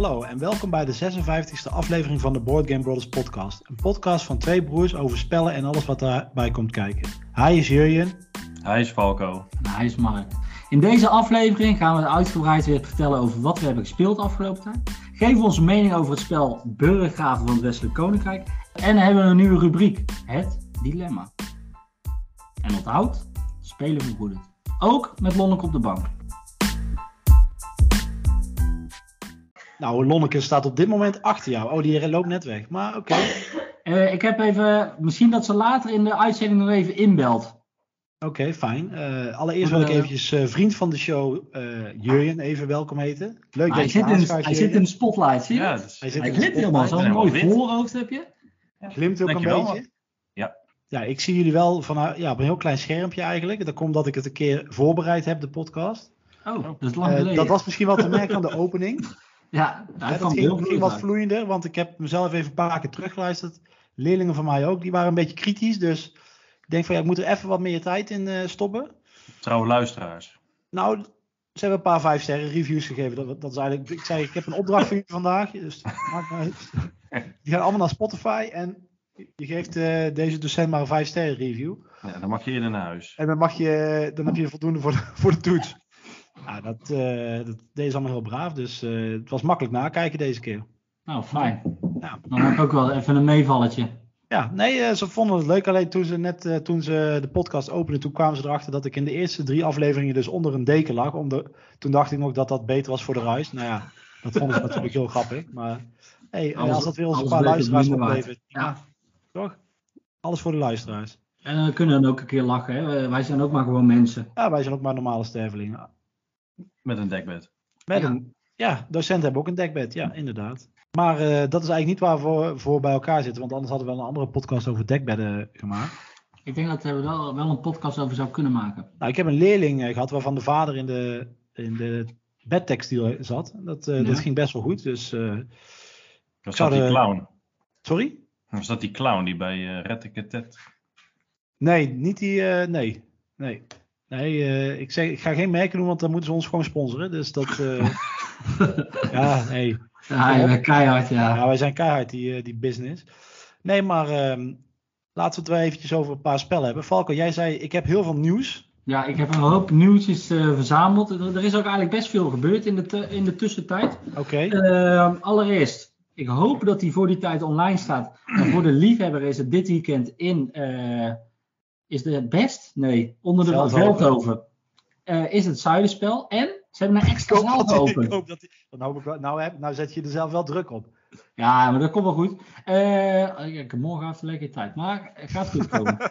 Hallo en welkom bij de 56e aflevering van de Board Game Brothers podcast. Een podcast van twee broers over spellen en alles wat daarbij komt kijken. Hij is Jurjen. Hij is Falco. En hij is Mark. In deze aflevering gaan we uitgebreid weer vertellen over wat we hebben gespeeld afgelopen tijd. Geven we onze mening over het spel Burggraven van het Westelijk Koninkrijk. En hebben we een nieuwe rubriek, het dilemma. En onthoud, spelen vergoedend. Ook met Lonneke op de bank. Nou, Lonneke staat op dit moment achter jou. Oh, die loopt net weg. Maar oké. Eh, ik heb even, misschien dat ze later in de uitzending nog even inbelt. Oké, fijn. Eh, allereerst wil ik eventjes eh, vriend van de show, eh Jurjen, even welkom heten. Leuk Maar dat hij je zit, in, hij zit in de spotlight, zie je? Ja, dus, Hij zit Hij glimt helemaal, zo'n mooi wit. voorhoofd heb je. Glimt ook Dankjewel, een beetje. Ja. Ja, ik zie jullie wel van, ja, op een heel klein schermpje eigenlijk. Dat komt omdat ik het een keer voorbereid heb, de podcast. Oh, dat is lang geleden. dat was misschien wel te merken aan de opening. Ja, hij dat ging, heel ging wat vloeiender, want ik heb mezelf even een paar keer teruggeluisterd. Leerlingen van mij ook, die waren een beetje kritisch. Dus ik denk van ja, ik moet er even wat meer tijd in eh, stoppen. trouwe luisteraars. Nou, ze hebben een paar vijf sterren reviews gegeven. Dat, dat is eigenlijk, ik zei, ik heb een opdracht voor jullie vandaag. Dus uit. Die gaan allemaal naar Spotify en je geeft eh, deze docent maar een vijf sterren review. Ja, dan mag je eerder naar huis. En dan, mag je, dan heb je voldoende voor de, voor de toets. Ja, dat, eh dat deed ze allemaal heel braaf. Dus eh, het was makkelijk nakijken deze keer. Nou, fijn. Ja. Dan heb ik ook wel even een meevalletje. Ja, nee, eh, ze vonden het leuk. Alleen toen ze net toen ze de podcast openden, toen kwamen ze erachter dat ik in de eerste drie afleveringen dus onder een deken lag. Onder, toen dacht ik nog dat dat beter was voor de ruis. Nou ja, dat vonden ze natuurlijk heel grappig. Maar hey, Alles- als dat weer ons een paar luisteraars oplevert. Ja. Ja. toch? Alles voor de luisteraars. En we kunnen dan ook een keer lachen. Hè? Wij zijn ook maar gewoon mensen. Ja, wij zijn ook maar normale stervelingen. Met een dekbed. Met Ja. een, ja, docenten hebben ook een dekbed. Ja, inderdaad. Maar eh, dat is eigenlijk niet waar we voor, voor bij elkaar zitten. Want anders hadden we wel een andere podcast over dekbedden gemaakt. Ik denk dat we wel, wel een podcast over zou kunnen maken. Nou, ik heb een leerling eh, gehad waarvan de vader in de, in de bedtextiel zat. Dat, eh, Ja. dat ging best wel goed. Dus, eh, Was dat die clown? sorry? Was dat die clown die bij uh, Rettiketet? Nee, niet die. eh, nee. Nee. Nee, eh, ik, zeg, ik ga geen merken doen, want dan moeten ze ons gewoon sponsoren. Dus dat. eh, ja, nee. Ja, ja, keihard, ja. Ja, wij zijn keihard, die, eh, die business. Nee, maar ehm, laten we het wel eventjes over een paar spellen hebben. Falco, jij zei, ik heb heel veel nieuws. Ja, ik heb een hoop nieuwtjes verzameld. Er, er is ook eigenlijk best veel gebeurd in de, in de tussentijd. Oké. Ehm, allereerst, ik hoop dat die voor die tijd online staat. En voor de liefhebber is het dit weekend in. Is de best? Nee, onder de Veldhoven. Veldhoven. Eh, is het Zuiderspel. En ze hebben een extra zaal geopend. wel, nou, heb, nou zet je er zelf wel druk op. Ja, maar dat komt wel goed. Eh, ik heb morgen even lekker tijd. Maar het gaat goed komen.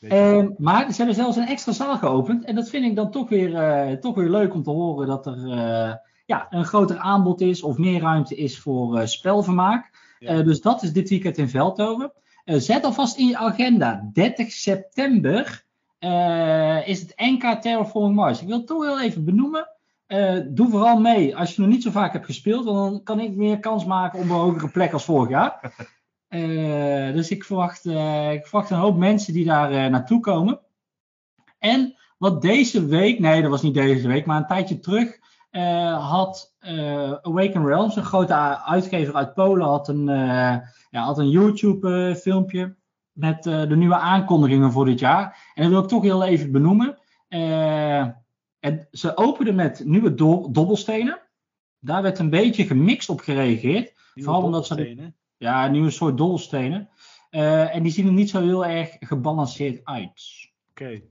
Ehm, maar ze hebben zelfs een extra zaal geopend. En dat vind ik dan toch weer, eh, toch weer leuk om te horen dat er eh, ja, een groter aanbod is of meer ruimte is voor eh, spelvermaak. Ja. Eh, dus dat is dit weekend in Veldhoven. Eh, zet alvast in je agenda. 30 september eh, is het NK Terraforming Mars. Ik wil het toch heel even benoemen. Eh, doe vooral mee als je nog niet zo vaak hebt gespeeld. Want dan kan ik meer kans maken op een hogere plek als vorig jaar. Dus ik verwacht, ik verwacht een hoop mensen die daar naartoe komen. En wat deze week, nee dat was niet deze week, maar een tijdje terug had eh, Awaken Realms, een grote uitgever uit Polen, had een, eh, ja, had een YouTube filmpje met eh, de nieuwe aankondigingen voor dit jaar. En dat wil ik toch heel even benoemen. En ze openden met nieuwe do- dobbelstenen. Daar werd een beetje gemixt op gereageerd. Vooral omdat ze. Ja, een nieuwe soort dobbelstenen. En die zien er niet zo heel erg gebalanceerd uit. Oké,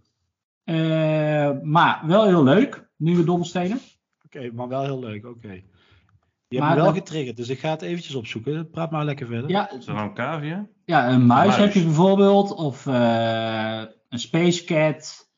maar wel heel leuk, nieuwe dobbelstenen. Oké, maar wel heel leuk. Oké. Je Maar hebt me wel dat- getriggerd, dus ik ga het eventjes opzoeken. Praat maar lekker verder. Ja, Is er nou een cavia? ja een muis, muis. heb je bijvoorbeeld. Of eh, een Space Cat.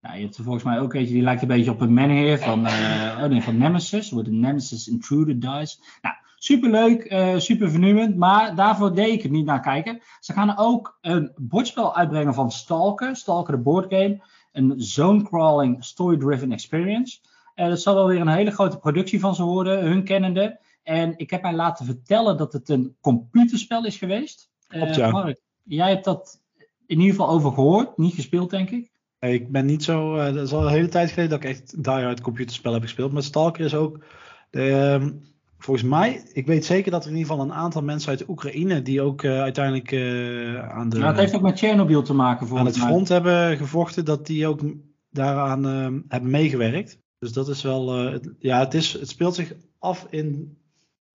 Ja, je hebt er volgens mij ook eentje die lijkt een beetje op een Menhir van, eh, oh nee, van Nemesis. Wordt een Nemesis Intruder Dice. Nou, superleuk, eh super vernieuwend. Maar daarvoor deed ik het niet naar kijken. Ze gaan ook een bordspel uitbrengen van Stalker. Stalker de board game. Een zone-crawling, story-driven experience. Eh dat zal wel weer een hele grote productie van ze worden, hun kennende. En ik heb mij laten vertellen dat het een computerspel is geweest. Eh, Klopt, ja. Mark, jij hebt dat in ieder geval over gehoord, niet gespeeld denk ik. Nee, Ik ben niet zo. eh, dat is al een hele tijd geleden dat ik echt die-hard computerspel heb gespeeld. Maar Stalker is ook. De, ehm, volgens mij, ik weet zeker dat er in ieder geval een aantal mensen uit Oekraïne die ook eh, uiteindelijk eh, aan, de, Nou, het heeft ook met Chernobyl te maken aan het mij. front hebben gevochten, dat die ook daaraan eh, hebben meegewerkt. Dus dat is wel, eh, het- ja, het, is, het speelt zich af in,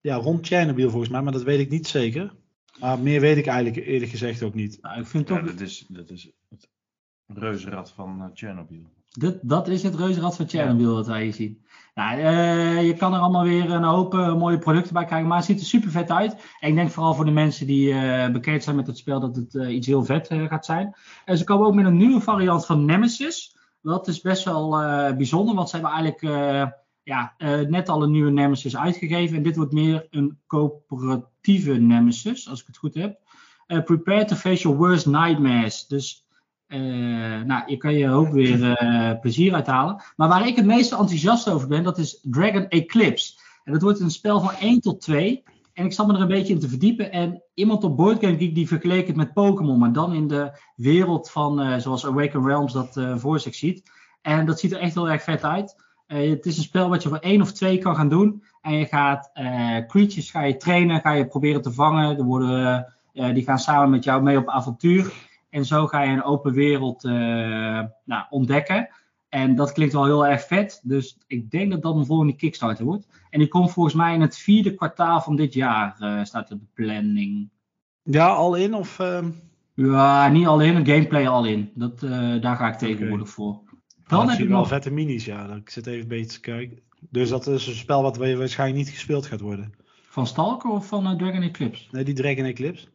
ja, rond Chernobyl volgens mij, maar dat weet ik niet zeker. Maar meer weet ik eigenlijk eerlijk gezegd ook niet. Nou, ik vind Ja, toch, dat, is, dat is het reuzenrad van Chernobyl. dat, dat is het reuzenrad van Chernobyl dat wij hier zien. Nou, eh, je kan er allemaal weer een hoop mooie producten bij krijgen, maar het ziet er super vet uit. En ik denk vooral voor de mensen die eh, bekend zijn met het spel dat het iets heel vet eh, gaat zijn. En ze komen ook met een nieuwe variant van Nemesis. Dat is best wel eh, bijzonder, want ze hebben eigenlijk eh, ja, eh, net al een nieuwe Nemesis uitgegeven. En dit wordt meer een coöperatieve Nemesis, als ik het goed heb. Prepare to face your worst nightmares. Dus nou, je kan je ook weer plezier uithalen. Maar waar ik het meest enthousiast over ben, dat is Dragon Eclipse. En dat wordt een spel van 1 tot 2. En ik zat me er een beetje in te verdiepen. En iemand op Boardgame Geek die vergeleek het met Pokémon. Maar dan in de wereld van, eh, zoals Awaken Realms dat eh, voor zich ziet. En dat ziet er echt heel erg vet uit. Eh, het is een spel wat je voor één of twee kan gaan doen. En je gaat creatures ga je trainen, ga je proberen te vangen. Er worden, die gaan samen met jou mee op avontuur. En zo ga je een open wereld nou, ontdekken. En dat klinkt wel heel erg vet. Dus ik denk dat dat een volgende Kickstarter wordt. En die komt volgens mij in het vierde kwartaal van dit jaar, eh, staat op de planning. Ja, al in of... ehm, Ja, niet al in, een gameplay al in. Dat, eh, daar ga ik tegenwoordig voor. Dan heb ik wel nog vette minis, ja. Ik zit even een beetje te kijken. Dus dat is een spel wat wa- waarschijnlijk niet gespeeld gaat worden. van Stalker of van eh, Dragon Eclipse. Nee, die Dragon Eclipse.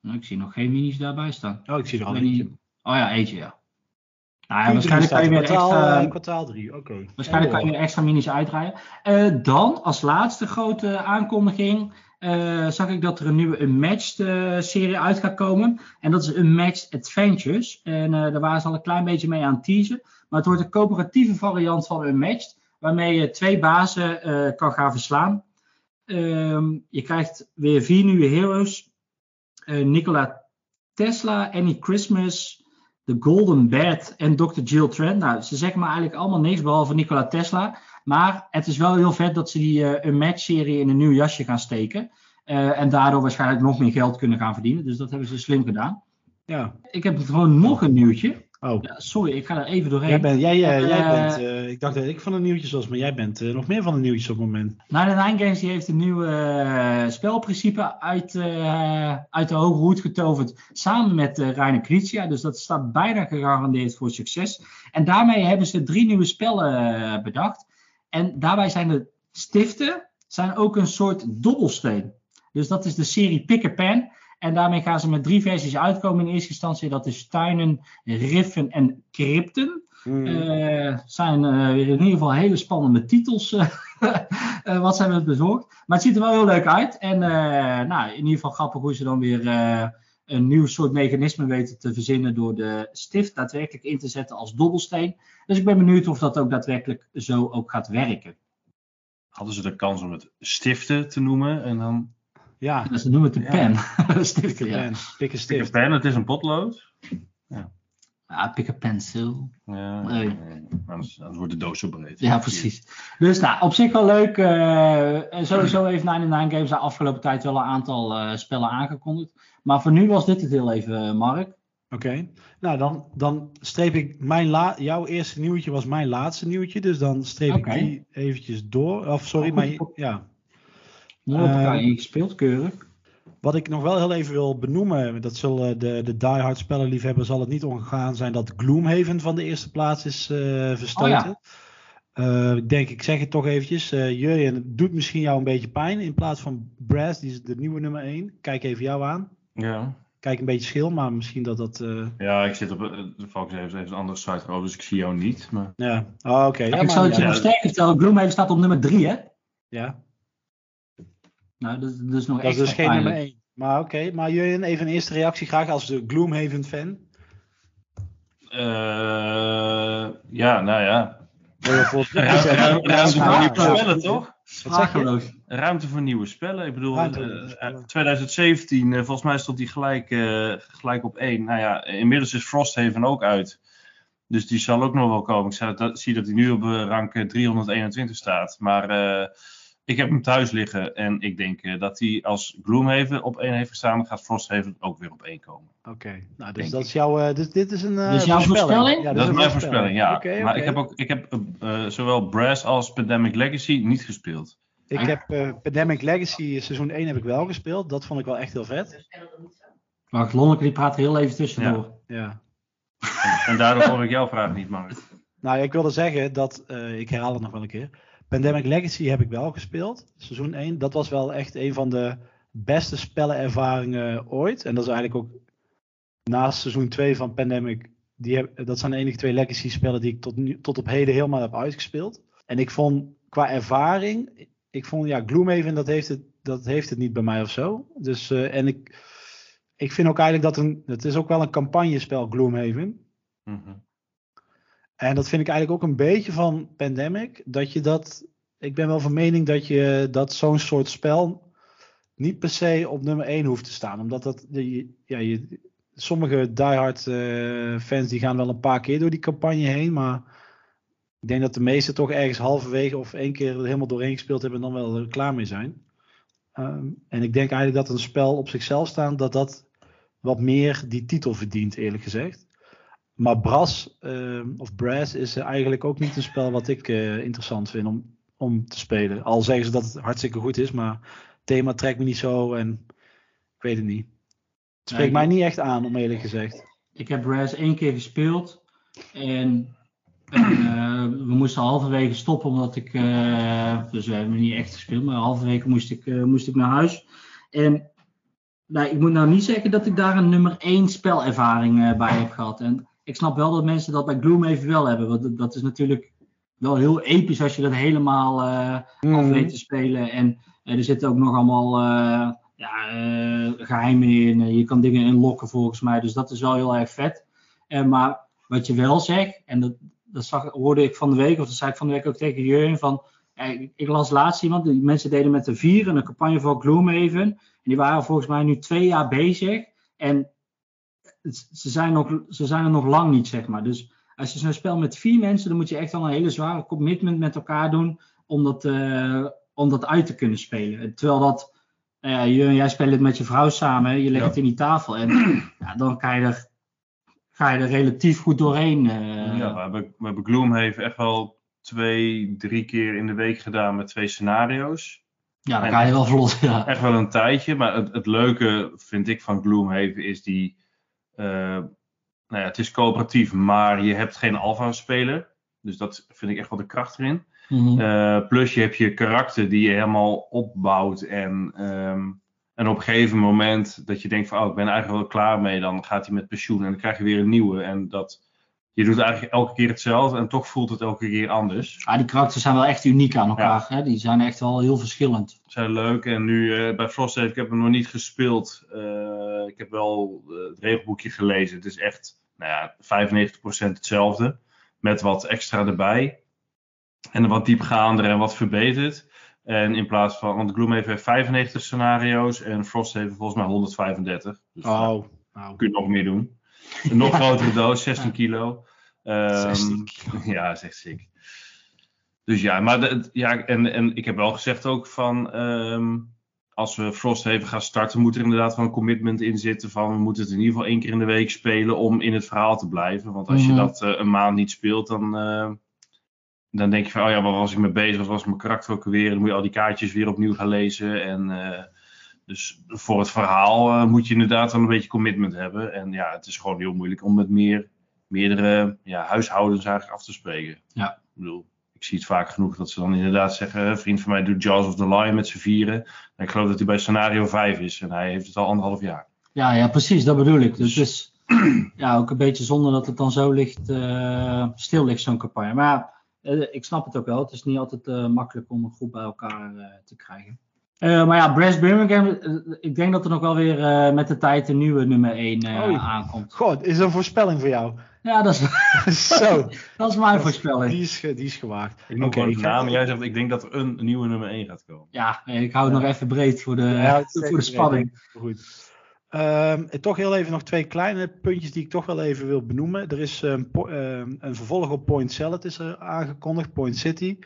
Nou, ik zie nog geen minis daarbij staan. Oh, ik zie er al eentje. niet- Oh ja, eentje ja. Nou, ja Q3 waarschijnlijk kan je weer kwartaal, extra, kwartaal 3, oké. waarschijnlijk kan je weer extra minis uitdraaien. Eh, dan, als laatste grote aankondiging, eh, zag ik dat er een nieuwe Unmatched eh, serie uit gaat komen. En dat is Unmatched Adventures. En daar waren ze al een klein beetje mee aan het teasen. Maar het wordt een coöperatieve variant van Unmatched. Waarmee je twee bazen kan gaan verslaan. Ehm, je krijgt weer vier nieuwe heroes. Nikola Tesla, Annie Christmas, The Golden Bat en Dr. Jill Trent. Nou, ze zeggen maar eigenlijk allemaal niks behalve Nikola Tesla. Maar het is wel heel vet dat ze die eh Unmatched-serie in een nieuw jasje gaan steken. Eh, en daardoor waarschijnlijk nog meer geld kunnen gaan verdienen. Dus dat hebben ze slim gedaan. Ja. Ik heb gewoon nog een nieuwtje. Oh, Ja, sorry, ik ga er even doorheen. jij bent, jij, eh, jij Eh, bent eh, ik dacht dat ik van de nieuwtjes was, maar jij bent nog meer van de nieuwtjes op het moment. Nine Nine Games die heeft een nieuw spelprincipe uit, uit de hoge hoed getoverd. Samen met uh, Reiner Knizia. Dus dat staat bijna gegarandeerd voor succes. En daarmee hebben ze drie nieuwe spellen bedacht. En daarbij zijn de stiften zijn ook een soort dobbelsteen. Dus dat is de serie Pick a Pen. En daarmee gaan ze met drie versies uitkomen in eerste instantie. Dat is Tuinen, Riffen en Crypten. Mm. Eh, zijn eh, weer in ieder geval hele spannende titels eh, wat zijn we bezorgd. Maar het ziet er wel heel leuk uit. En eh, nou, in ieder geval grappig hoe ze dan weer eh, een nieuw soort mechanisme weten te verzinnen door de stift daadwerkelijk in te zetten als dobbelsteen. Dus ik ben benieuwd of dat ook daadwerkelijk zo ook gaat werken. Hadden ze de kans om het stiften te noemen en dan... ja, Dus ze noemen het de Ja. pen. Stiften, ja. pen, pik een stift. pen, het is een potlood. Ah, pick a pencil. Ja, Nee. anders, anders wordt de doos zo breed. Ja, precies. Dus nou, op zich wel leuk. eh, sowieso heeft 99 Games de afgelopen tijd wel een aantal eh, spellen aangekondigd. Maar voor nu was dit het heel even, Mark. Oké, nou dan, dan streep ik mijn la jouw eerste nieuwtje was mijn laatste nieuwtje, dus dan streep ik die eventjes door. Of sorry, Oh, maar ja. Mooi op elkaar Eh, ingespeeld, keurig. Wat ik nog wel heel even wil benoemen, dat zullen de, de diehard spellenliefhebber zal het niet ongegaan zijn dat Gloomhaven van de eerste plaats is eh, verstoten. Eh, ik denk, ik zeg het toch eventjes. eh Jurjen, het doet misschien jou een beetje pijn. In plaats van Brass, die is de nieuwe nummer 1. Kijk even jou aan. Ja. Kijk een beetje schil, maar misschien dat dat... eh, ja, ik zit op eh, de Fox heeft even een andere site geopend, dus ik zie jou niet. Maar... ja, oh, oké. Ja, ik zal het je ja, nog sterker vertellen. Gloomhaven staat op nummer 3, hè? ja, Nou, dat, dat is nog dat is extra dus geen pijnlijk. nummer 1. Maar oké, maar Jurjen, even een eerste reactie graag als de Gloomhaven fan. Eh, ja, nou ja. Je Ruimte, voor nieuwe spellen, toch? Sprakeloos. Ruimte voor nieuwe spellen. Ik bedoel, Ruimte eh, eh, 2017, eh, volgens mij stond die gelijk, eh, gelijk op één. Nou ja, inmiddels is Frosthaven ook uit. Dus die zal ook nog wel komen. Ik zie dat hij nu op rank eh, 321 staat. Maar eh, Ik heb hem thuis liggen en ik denk eh, dat hij als Gloomhaven op 1 heeft gestaan, gaat Frosthaven ook weer op 1 komen. Oké, nou, dus Denk dat is jouw, eh, dus dit is een eh, Dus jouw voorspelling? Ja, dat is mijn voorspelling, ja. Maar ik heb ook ik heb, zowel Brass als Pandemic Legacy niet gespeeld. Ik heb eh, Pandemic Legacy seizoen 1 heb ik wel gespeeld. Dat vond ik wel echt heel vet. Wacht, Lonneke die praat heel even tussendoor. Ja. En daardoor hoor ik jouw vraag niet, Mark. Nou, ja, ik wilde zeggen dat, eh, ik herhaal het nog wel een keer. Pandemic Legacy heb ik wel gespeeld, seizoen 1. Dat was wel echt een van de beste spellenervaringen ooit. En dat is eigenlijk ook naast seizoen 2 van Pandemic. Die heb, dat zijn de enige twee Legacy spellen die ik tot, nu, tot op heden helemaal heb uitgespeeld. En ik vond qua ervaring, ik vond ja, Gloomhaven dat heeft het, dat heeft het niet bij mij of zo. Dus, eh, en ik, ik vind ook eigenlijk dat een, het is ook wel een campagnespel Gloomhaven. Mhm. En dat vind ik eigenlijk ook een beetje van Pandemic. Dat je dat. Ik ben wel van mening dat je dat zo'n soort spel niet per se op nummer 1 hoeft te staan. Omdat dat. Ja, je, sommige diehard eh, fans die gaan wel een paar keer door die campagne heen. Maar ik denk dat de meesten toch ergens halverwege of één keer er helemaal doorheen gespeeld hebben en dan wel er klaar mee zijn. Ehm, en ik denk eigenlijk dat een spel op zichzelf staan, dat dat wat meer die titel verdient, eerlijk gezegd. Maar Bras ehm, of Brass is eigenlijk ook niet een spel wat ik eh, interessant vind om, om te spelen. Al zeggen ze dat het hartstikke goed is, maar het thema trekt me niet zo en ik weet het niet. Het spreekt Nee, mij niet echt aan, om eerlijk gezegd. Ik heb Brass één keer gespeeld. En eh, we moesten halverwege stoppen omdat ik. eh, dus we hebben niet echt gespeeld, maar halverwege moest ik, moest ik naar huis. En nou, ik moet nou niet zeggen dat ik daar een nummer 1 spelervaring bij heb gehad. En ik snap wel dat mensen dat bij Gloomhaven wel hebben. Want dat- is natuurlijk wel heel episch als je dat helemaal eh, af weet te spelen. En eh, er zitten ook nog allemaal eh, ja, eh, geheimen in. Je kan dingen inlokken volgens mij. Dus dat is wel heel erg vet. Maar wat je wel zegt, en dat, dat zag, hoorde ik van de week, of dat zei ik van de week ook tegen Jurgen, van ik, las laatst iemand, die mensen deden met de vier een campagne voor Gloomhaven. En die waren volgens mij nu twee jaar bezig. En ze zijn, nog, ze zijn er nog lang niet, zeg maar. Dus als je zo'n spel met vier mensen, dan moet je echt wel een hele zware commitment met elkaar doen om dat, eh, om dat uit te kunnen spelen. Terwijl dat, nou ja, jij speelt het met je vrouw samen, je legt Ja. het in die tafel en ja, dan ga je, er, ga je er relatief goed doorheen. eh. ja, we hebben, we hebben Gloomhaven echt wel twee, drie keer in de week gedaan met twee scenario's. ja, dan ga je wel vlot. Ja. Echt wel een tijdje, maar het, het leuke vind ik van Gloomhaven is die. Eh, nou ja, het is coöperatief, maar je hebt geen alpha-speler. Dus dat vind ik echt wel de kracht erin. Mhm. Eh, plus je hebt je karakter die je helemaal opbouwt. En, ehm, en op een gegeven moment dat je denkt van oh, ik ben eigenlijk wel klaar mee. Dan gaat hij met pensioen en dan krijg je weer een nieuwe. En dat, je doet eigenlijk elke keer hetzelfde en toch voelt het elke keer anders. Ah, die karakters zijn wel echt uniek aan elkaar. Hè? Die zijn echt wel heel verschillend. zijn leuk. En nu eh, bij Frosthaven, ik heb hem nog niet gespeeld. Eh, ik heb wel eh, het regelboekje gelezen. Het is echt nou ja, 95% hetzelfde. Met wat extra erbij. En wat diepgaander en wat verbeterd. En in plaats van, want Gloomhaven heeft 95 scenario's en Frosthaven volgens mij 135. Dus Oh, nou. kun je nog meer doen. Een nog grotere doos, 16 Ja. kilo. Ehm, 16 ja, dat is echt sick. Dus ja, maar de- ja, en, en ik heb wel gezegd ook van. ehm, als we Frosthaven gaan starten, moet er inderdaad wel een commitment in zitten. Van we moeten het in ieder geval één keer in de week spelen om in het verhaal te blijven. Want als je Mhm. dat eh, een maand niet speelt, dan, eh, dan denk je van, oh ja, waar was ik mee bezig? Wat was mijn karakter ook weer? Dan moet je al die kaartjes weer opnieuw gaan lezen. En eh, dus voor het verhaal eh, moet je inderdaad wel een beetje commitment hebben. En ja, het is gewoon heel moeilijk om met meer, meerdere ja, huishoudens eigenlijk af te spreken. Ja. Ik bedoel, ik zie het vaak genoeg dat ze dan inderdaad zeggen: een vriend van mij doet Jaws of the Lion met z'n vieren. En ik geloof dat hij bij scenario 5 is en hij heeft het al anderhalf jaar. Ja, ja, precies, dat bedoel ik. Dus ja, ook een beetje zonde dat het dan zo ligt, eh, stil ligt, zo'n campagne. Maar ja, eh, ik snap het ook wel. Het is niet altijd makkelijk om een groep bij elkaar te krijgen. Eh, maar ja, Brass Birmingham, eh, ik denk dat er nog wel weer eh, met de tijd een nieuwe nummer 1 Oei. aankomt. God, is een voorspelling voor jou? Ja, dat is, Zo, dat is mijn voorspelling. die is, die is gewaagd. Ik noem gewoon de naam jij zegt: Ik denk dat er een nieuwe nummer 1 gaat komen. Ja, ik hou het nog even breed voor de, Ja, voor de spanning. Goed. Ehm, toch heel even nog twee kleine puntjes die ik toch wel even wil benoemen. Er is po- ehm, een vervolg op Point Salad is er aangekondigd, Point City.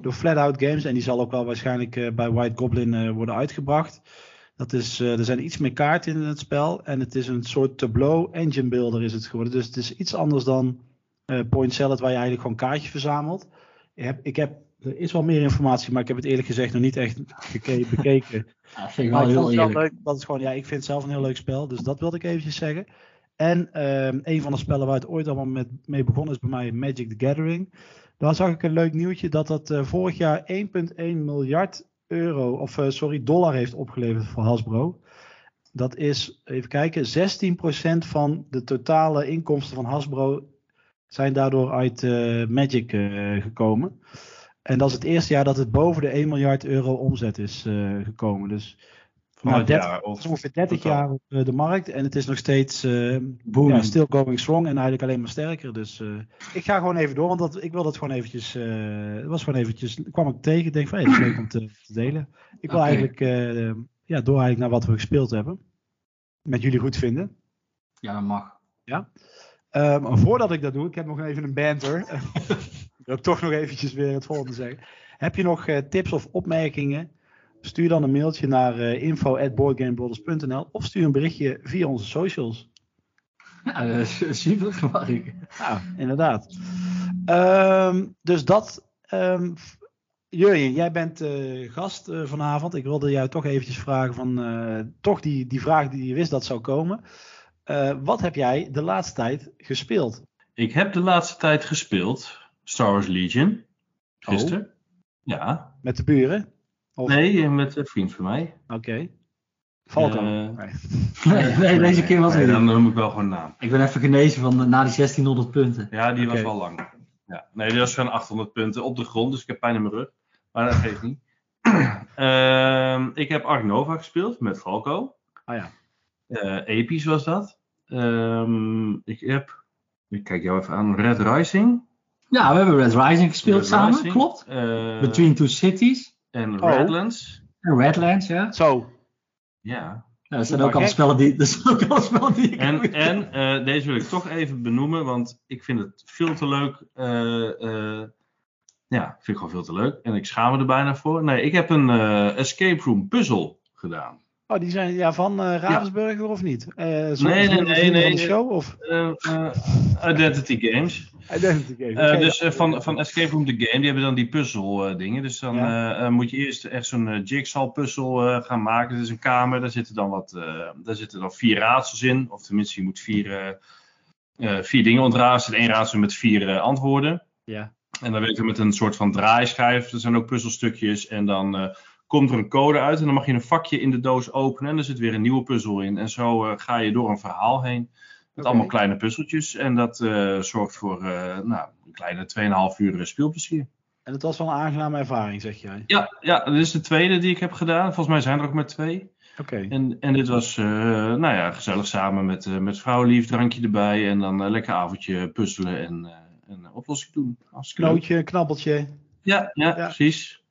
Door Flatout Games. En die zal ook wel waarschijnlijk eh, bij White Goblin eh, worden uitgebracht. Dat is, eh, er zijn iets meer kaarten in het spel. En het is een soort tableau engine builder is het geworden. Dus het is iets anders dan Point Salad waar je eigenlijk gewoon kaartjes verzamelt. Ik heb, ik heb, er is wel meer informatie, maar ik heb het eerlijk gezegd nog niet echt bekeken. Ja, vind ik wel heel het wel leuk. Dat is gewoon, ja, ik vind het zelf een heel leuk spel. Dus dat wilde ik eventjes zeggen. En ehm, een van de spellen waar het ooit allemaal met, mee begonnen is bij mij Magic the Gathering. Daar zag ik een leuk nieuwtje dat dat eh, vorig jaar 1,1 miljard euro, of eh, sorry, dollar heeft opgeleverd voor Hasbro. Dat is, even kijken, 16% van de totale inkomsten van Hasbro zijn daardoor uit eh, Magic gekomen. En dat is het eerste jaar dat het boven de 1 miljard euro omzet is gekomen. Dus Nou, het 30 jaar. Of, ongeveer 30 totaal. jaar op eh, de markt en het is nog steeds Booming. ja, still going strong en eigenlijk alleen maar sterker. Dus eh, ik ga gewoon even door, want dat, ik wil dat gewoon eventjes, het was gewoon eventjes, kwam ik tegen, ik denk van hey, dat is leuk om te, te delen. Ik wil eigenlijk ja, door eigenlijk naar wat we gespeeld hebben, met jullie goed vinden. Ja, dat mag. Eh, maar voordat ik dat doe, ik heb nog even een banter. ik wil toch nog eventjes weer het volgende zeggen. Heb je nog tips of opmerkingen? Stuur dan een mailtje naar uh, info.boardgamebrothers.nl of stuur een berichtje via onze socials. Ja, dat is super, Mark. Ja, inderdaad. Ehm, dus dat. ehm f- Jurjen, jij bent eh, gast eh, vanavond. Ik wilde jou toch eventjes vragen van eh, toch die, die vraag die je wist dat zou komen. Eh, wat heb jij de laatste tijd gespeeld? Ik heb de laatste tijd gespeeld. Star Wars Legion. Gisteren. Ja. Met de buren? Of- Nee, met een vriend van mij. Oké. Falco. Eh, Nee. Nee, nee, deze keer was Nee, dan noem ik wel gewoon naam. Ik ben even genezen van de- na die 1600 punten. Ja, die was wel lang. Ja. Nee, die was van 800 punten op de grond, dus ik heb pijn in mijn rug. Maar dat geeft niet. Ehm, ik heb Ark Nova gespeeld met Falco. Ah ja. Eh, episch was dat. Ehm, ik heb, ik kijk jou even aan, Red Rising. Ja, we hebben Red Rising gespeeld Red samen, Rising, klopt. eh, Between Two Cities En Oh. Redlands. en Redlands, ja. Zo. Ja. Ja, dat zijn ook gek. spellen die, dat zijn ook alle spellen die ik En, en eh, deze wil ik toch even benoemen, want ik vind het veel te leuk. eh, eh, ja, vind ik gewoon veel te leuk. En ik schaam me er bijna voor. Nee, ik heb een eh, escape room puzzel gedaan. Oh, die zijn ja, van eh Ravensburger of niet? Eh, Nee, nee, nee, nee. van show of Eh, eh, Identity Games. Identity Game? Eh, Oké, dus ja. eh, van, van Escape Room The Game, die hebben dan die puzzel eh, dingen. Dus dan Ja. eh, eh, moet je eerst echt zo'n jigsaw puzzel eh, gaan maken. Dat is een kamer, daar zitten dan wat, eh, daar zitten dan vier raadsels in. Of tenminste, je moet vier, eh, eh, vier dingen ontraaien. Er zit één raadsel met vier eh, antwoorden. Ja. En dan werkt het met een soort van draaischijf. Er zijn ook puzzelstukjes. En dan eh, komt er een code uit. En dan mag je een vakje in de doos openen. En er zit weer een nieuwe puzzel in. En zo eh, ga je door een verhaal heen. Met allemaal kleine puzzeltjes. En dat eh, zorgt voor eh, nou, een kleine 2,5 uur speelplezier. En het was wel een aangename ervaring, zeg jij. Ja, ja, dit is de tweede die ik heb gedaan. Volgens mij zijn er ook maar twee. Oké. En, en dit was, nou ja, gezellig samen met, met drankje erbij. En dan een lekker avondje puzzelen en, en een oplossing doen. Knootje, knabbeltje. Ja, ja, Ja. precies.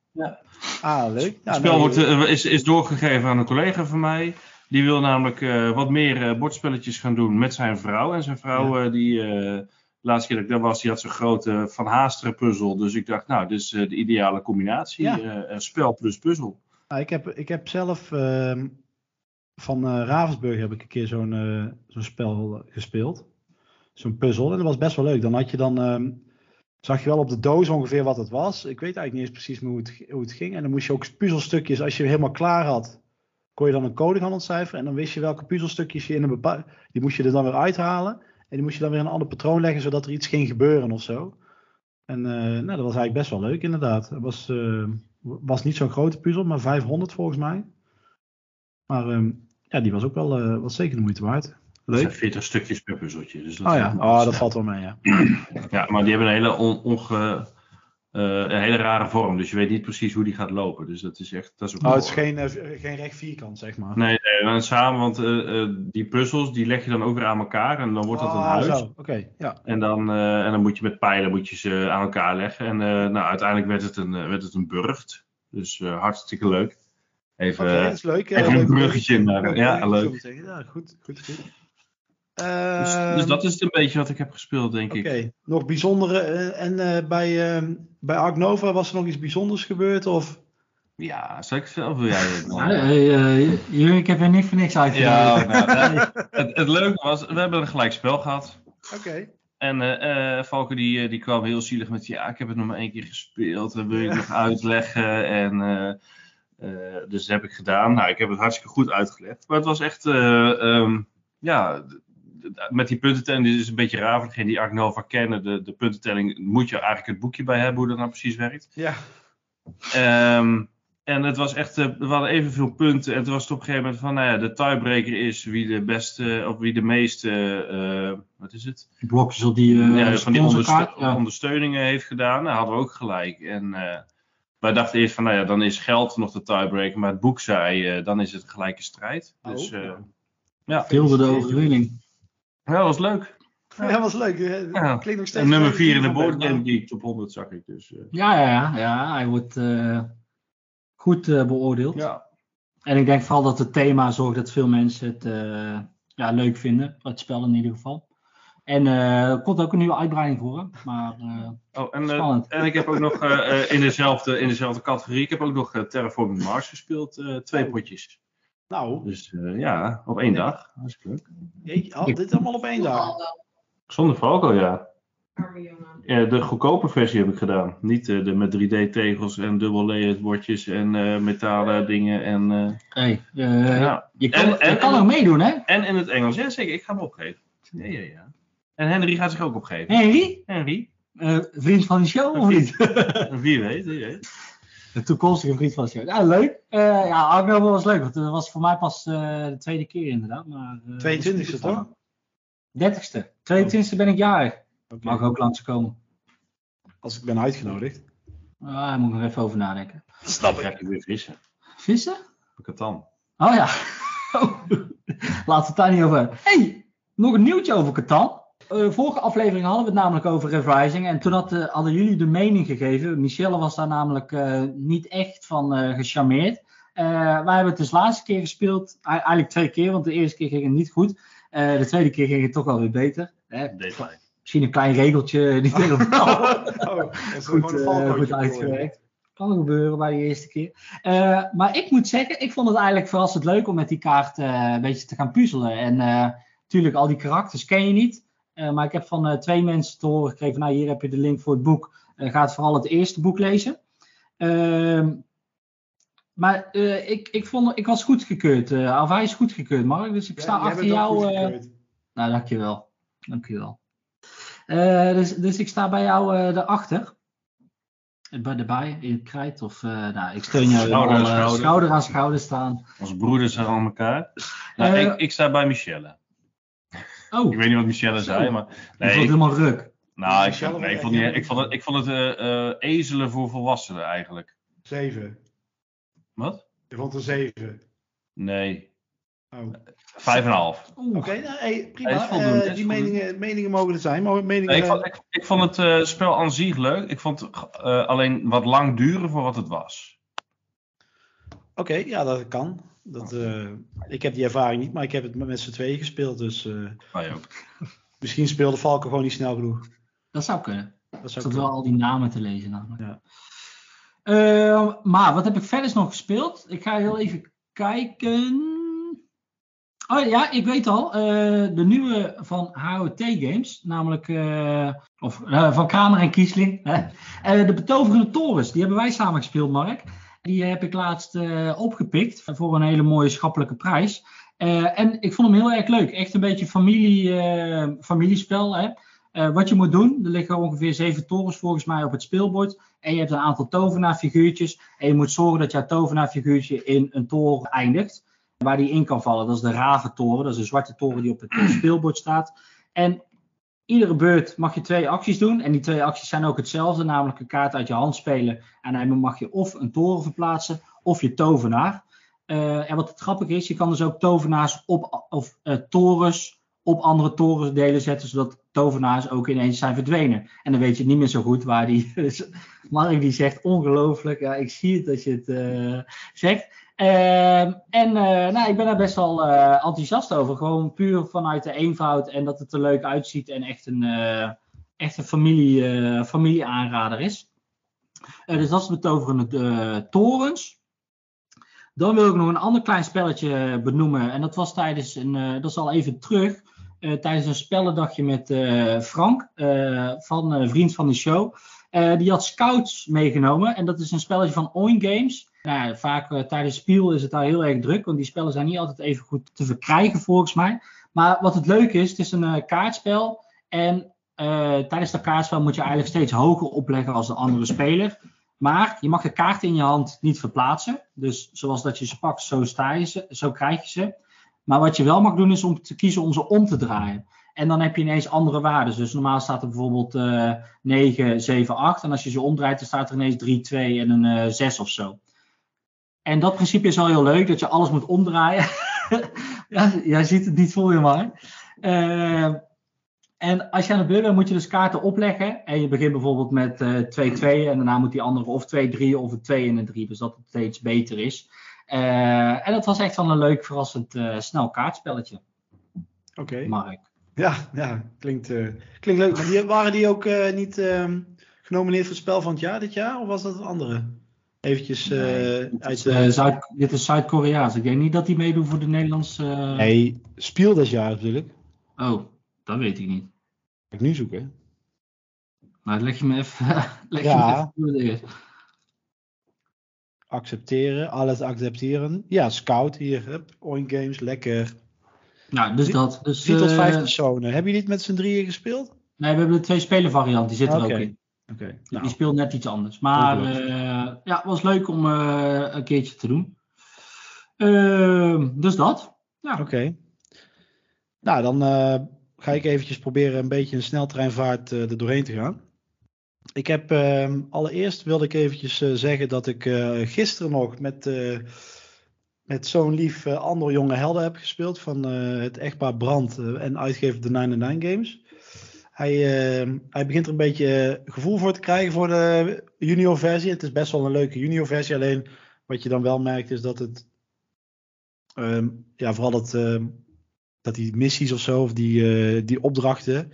Ah, leuk. Ja, Het spel nee, wordt, eh, is, is doorgegeven aan een collega van mij. Die wil namelijk eh, wat meer eh, bordspelletjes gaan doen met zijn vrouw. En zijn vrouw, eh, die, eh, de laatste keer dat ik daar was, die had zo'n grote Van Haasteren puzzel. Dus ik dacht, nou, dit is eh, de ideale combinatie. Ja. Eh, eh, spel plus puzzel. Nou, ik, heb, ik heb zelf ehm, van Ravensburg heb ik een keer zo'n zo'n spel gespeeld. Zo'n puzzel. En dat was best wel leuk. Dan had je dan. Zag je wel op de doos ongeveer wat het was. Ik weet eigenlijk niet eens precies hoe het, hoe het ging. En dan moest je ook puzzelstukjes, als je helemaal klaar had, kon je dan een code gaan ontcijferen. En dan wist je welke puzzelstukjes je in een bepaalde. Die moest je er dan weer uithalen. En die moest je dan weer in een ander patroon leggen, zodat er iets ging gebeuren of zo. En eh, nou, dat was eigenlijk best wel leuk, inderdaad. Het was, eh, was niet zo'n grote puzzel, maar 500 volgens mij. Maar ehm, ja, die was ook wel was zeker de moeite waard. Zijn Leuk. 40 stukjes per puzzeltje. Dus dat Oh ja, oh, dat valt wel mee, ja. Ja, maar die hebben een hele, on, onge, eh, een hele rare vorm. Dus je weet niet precies hoe die gaat lopen. Dus dat is echt. Dat is ook Oh, het is geen, eh, geen recht vierkant, zeg maar. Nee, nee, dan samen, want eh, die puzzels die leg je dan ook weer aan elkaar en dan wordt dat een Ah, huis. Oké, ja. En dan, en dan moet je met pijlen moet je ze aan elkaar leggen. En nou, uiteindelijk werd het een, werd het een burcht. Dus hartstikke leuk. Even, is leuk. even een bruggetje. Leuk, Ja, leuk. Ja, goed, goed, goed. Dus, Ehm, dus dat is het een beetje wat ik heb gespeeld, denk Oké, ik. nog bijzondere. eh, en eh, bij, ehm, bij Ark Nova was er nog iets bijzonders gebeurd? Of? Ja, zal ik zelf wil jij het? Eh, eh, Jurgen, ik heb er niet voor niks uit. Ja, nou, nou, het, het leuke was, we hebben een gelijk spel gehad. Oké. En eh eh, Valke die, die kwam heel zielig met, ja, ik heb het nog maar één keer gespeeld. Dat wil je nog uitleggen. En, eh, eh, dus dat heb ik gedaan. Nou, ik heb het hartstikke goed uitgelegd. Maar het was echt, eh, ehm, ja, met die puntentelling, dit is een beetje raar voor degene die Ark Nova kennen. De, de puntentelling moet je eigenlijk het boekje bij hebben, hoe dat nou precies werkt. Ja. Ehm, en het was echt, eh, we hadden evenveel punten. En toen was het op een gegeven moment van, nou ja, de tiebreaker is wie de beste, of wie de meeste, eh, wat is het? Blokjes op die eh ja, van die sponsorkaart. onderste- Ja. ondersteuningen heeft gedaan. Nou, hadden we ook gelijk. En eh, wij dachten eerst van, nou ja, dan is geld nog de tiebreaker. Maar het boek zei, eh, dan is het gelijke strijd. Dus Oh. eh, ja. Deelde de overwinning. Ja, dat was leuk. Ja, dat was leuk. Eh, Ja. Klinkt nog steeds. En nummer als 4 in de een Board Game maar- Geek top 100 zag ik dus. eh. Ja, ja, ja, ja, hij wordt eh, goed beoordeeld. ja. En ik denk vooral dat het thema zorgt dat veel mensen het eh, ja, leuk vinden. Het spel in ieder geval. En eh, er komt ook een nieuwe uitbreiding voor. hè. Maar eh, Oh, en, Spannend. en ik heb ook nog in, dezelfde, in dezelfde categorie, ik heb ook nog Terraforming Mars gespeeld. eh, twee Oh. potjes. Nou, Dus eh, ja, op één dag. Hartstikke leuk. jeetje, oh, dit allemaal op één dag. Zonder Falco, ja. Arme jongen. Ja, de goedkope versie heb ik gedaan. Niet eh, de met 3D-tegels en dubbel layered bordjes en eh, metalen dingen. En, eh, hey, eh, ja. je kan, En- en- je kan ook meedoen, hè? en in het Engels. Ja, zeker. Ik ga hem opgeven. Ja, ja, ja. En Henry gaat zich ook opgeven. Henry, Henry? eh, vriend van de show of niet? Wie weet, wie weet. Een toekomstige vriend van de show. Ja, leuk. Eh ja, Arno was leuk, want het was voor mij pas eh, de tweede keer inderdaad. Maar, eh, 22e toch? 30ste. 22e ben ik jarig. Mag ook langskomen. Als ik ben uitgenodigd. Ah, daar moet ik nog even over nadenken. Snap ik. Ga je weer vissen. Vissen? Katan. Oh ja. Laten we het daar niet over hebben. hey, nog een nieuwtje over Catan. Eh, vorige aflevering hadden we het namelijk over Revising. En toen had, eh, hadden jullie de mening gegeven. Michelle was daar namelijk eh, niet echt van gecharmeerd. Wij hebben het dus de laatste keer gespeeld. Eigenlijk twee keer, want de eerste keer ging het niet goed. De tweede keer ging het toch wel weer beter. Hè? Misschien een klein regeltje niet helemaal Oh, is goed, goed uitgewerkt. Kan gebeuren bij de eerste keer. Maar ik moet zeggen, ik vond het eigenlijk verrassend leuk om met die kaart een beetje te gaan puzzelen. En natuurlijk, al die karakters ken je niet. Eh, maar ik heb van eh, twee mensen te horen gekregen: nou, hier heb je de link voor het boek. Eh, ga het vooral het eerste boek lezen. Ehm, maar eh, ik, ik, vond, ik was goedgekeurd. eh of hij is goedgekeurd, Mark. Dus ik sta achter jou. eh, nou, dankjewel. Dankjewel. Eh dus, dus ik sta bij jou eh erachter. Bij erbij, in het krijt. Of, eh, nou, ik steun jou Schouder aan al, schouder. schouder aan schouder staan. Als broeders aan elkaar. Nou, ik, ik sta bij Michelle. Oh, Ik weet niet wat Michelle zei, maar... ik vond Nee, het helemaal ruk. nou, ik, nee, ik, vond niet, ik vond het, ik vond het eh, eh, ezelen voor volwassenen eigenlijk. Zeven. Wat? Je vond er zeven. Nee, Oh. vijf en een half. Oké, nou, hey, prima. Eh, die meningen, meningen mogen er zijn. Maar meningen, Nee, ik, vond, ik, ik vond het eh, spel aan zich leuk. Ik vond het eh, alleen wat lang duren voor wat het was. Oké, ja, dat kan. Dat, eh, ik heb die ervaring niet, maar ik heb het met z'n tweeën gespeeld. Dus eh, Wij ook. misschien speelde Valken gewoon niet snel genoeg. Dat zou kunnen. Dat Ik zou kunnen. wel al die namen te lezen namelijk. Ja. Eh, maar wat heb ik verder nog gespeeld? Ik ga heel even kijken. Oh ja, ik weet al. eh, de nieuwe van HOT Games. Namelijk, eh, of eh, van Kramer en Kiesling. Hè? Eh, de Betoverende Torens. Die hebben wij samen gespeeld, Mark. Die heb ik laatst eh, opgepikt. Voor een hele mooie schappelijke prijs. Eh, en ik vond hem heel erg leuk. Echt een beetje familie, eh, familiespel. Hè? Wat je moet doen, er liggen ongeveer zeven torens volgens mij op het speelbord. En je hebt een aantal tovenaarfiguurtjes. En je moet zorgen dat jouw tovenaarfiguurtje in een toren eindigt. Waar die in kan vallen. Dat is de raventoren. Dat is een zwarte toren die op het speelbord staat. En iedere beurt mag je twee acties doen. En die twee acties zijn ook hetzelfde. Namelijk een kaart uit je hand spelen. En dan mag je of een toren verplaatsen. Of je tovenaar. Eh, en wat het grappige is, je kan dus ook tovenaars op, of eh, torens op andere torendelen zetten, zodat tovenaars ook ineens zijn verdwenen. En dan weet je niet meer zo goed waar die. Mark die zegt ongelooflijk. Ja, ik zie het dat je het uh, zegt. Uh, en uh, nou, ik ben daar best wel uh, enthousiast over. Gewoon puur vanuit de eenvoud en dat het er leuk uitziet en echt een, echt een familie, familieaanrader is. dus dat is betoverende torens. Dan wil ik nog een ander klein spelletje benoemen. En dat was tijdens een, dat is al even terug. Tijdens een spellendagje met Frank, van Vriend van de Show. die had Scouts meegenomen. En dat is een spelletje van Oin Games. Nou, vaak uh, tijdens speel is het daar heel erg druk, want die spellen zijn niet altijd even goed te verkrijgen volgens mij. Maar wat het leuke is, het is een kaartspel en tijdens dat kaartspel moet je eigenlijk steeds hoger opleggen als de andere speler. Maar je mag de kaarten in je hand niet verplaatsen. Dus zoals dat je ze pakt, zo, sta je ze, zo krijg je ze. Maar wat je wel mag doen is om te kiezen om ze om te draaien. En dan heb je ineens andere waarden. Dus normaal staat er bijvoorbeeld uh, 9, 7, 8. En als je ze omdraait, dan staat er ineens 3, 2 en een uh, 6 of zo. En dat principe is wel heel leuk, dat je alles moet omdraaien. ja, jij ziet het niet voor je maar. Uh, en als je aan de beurt bent, moet je dus kaarten opleggen. En je begint bijvoorbeeld met 2-2 uh, en daarna moet die andere of 2-3 of een 2 en een 3. Dus dat het steeds beter is. Uh, en dat was echt wel een leuk, verrassend uh, snel kaartspelletje. Oké. Okay. Mark. Ja, ja klinkt, klinkt leuk. Maar die, waren die ook niet ehm, genomineerd voor het spel van het jaar dit jaar? Of was dat een andere? Eventjes uh, nee, uit de... Uh, Zuid, dit is Zuid-Koreaans. Ik denk niet dat die meedoen voor de Nederlandse... Uh... Nee, Spiel dit jaar natuurlijk. Oh, dat weet ik niet. Ga ik nu zoeken. Nou, leg je me even... leg ja. je me even Accepteren, alles accepteren. Ja, Scout hier. Hup, Games, lekker. Nou, dus dat. Dus, 4 tot 5 personen. Hebben jullie het met z'n drieën gespeeld? Nee, we hebben de twee speler variant. Die zit er okay. ook in. Okay, dus nou. Die speelt net iets anders. Maar uh, ja, het was leuk om uh, een keertje te doen. Uh, dus dat. Ja. Oké. Okay. Nou, dan ga ik eventjes proberen een beetje een sneltreinvaart er doorheen te gaan. Ik heb ehm, allereerst wilde ik eventjes zeggen dat ik gisteren nog met, met zo'n lief ander jonge helden heb gespeeld van het echtpaar Brand en uitgever de 99 Games. Hij, uh, hij begint er een beetje gevoel voor te krijgen voor de junior versie. Het is best wel een leuke junior versie. Alleen wat je dan wel merkt is dat het. Um, ja, vooral dat, uh, dat die missies of zo, of die, uh, die opdrachten.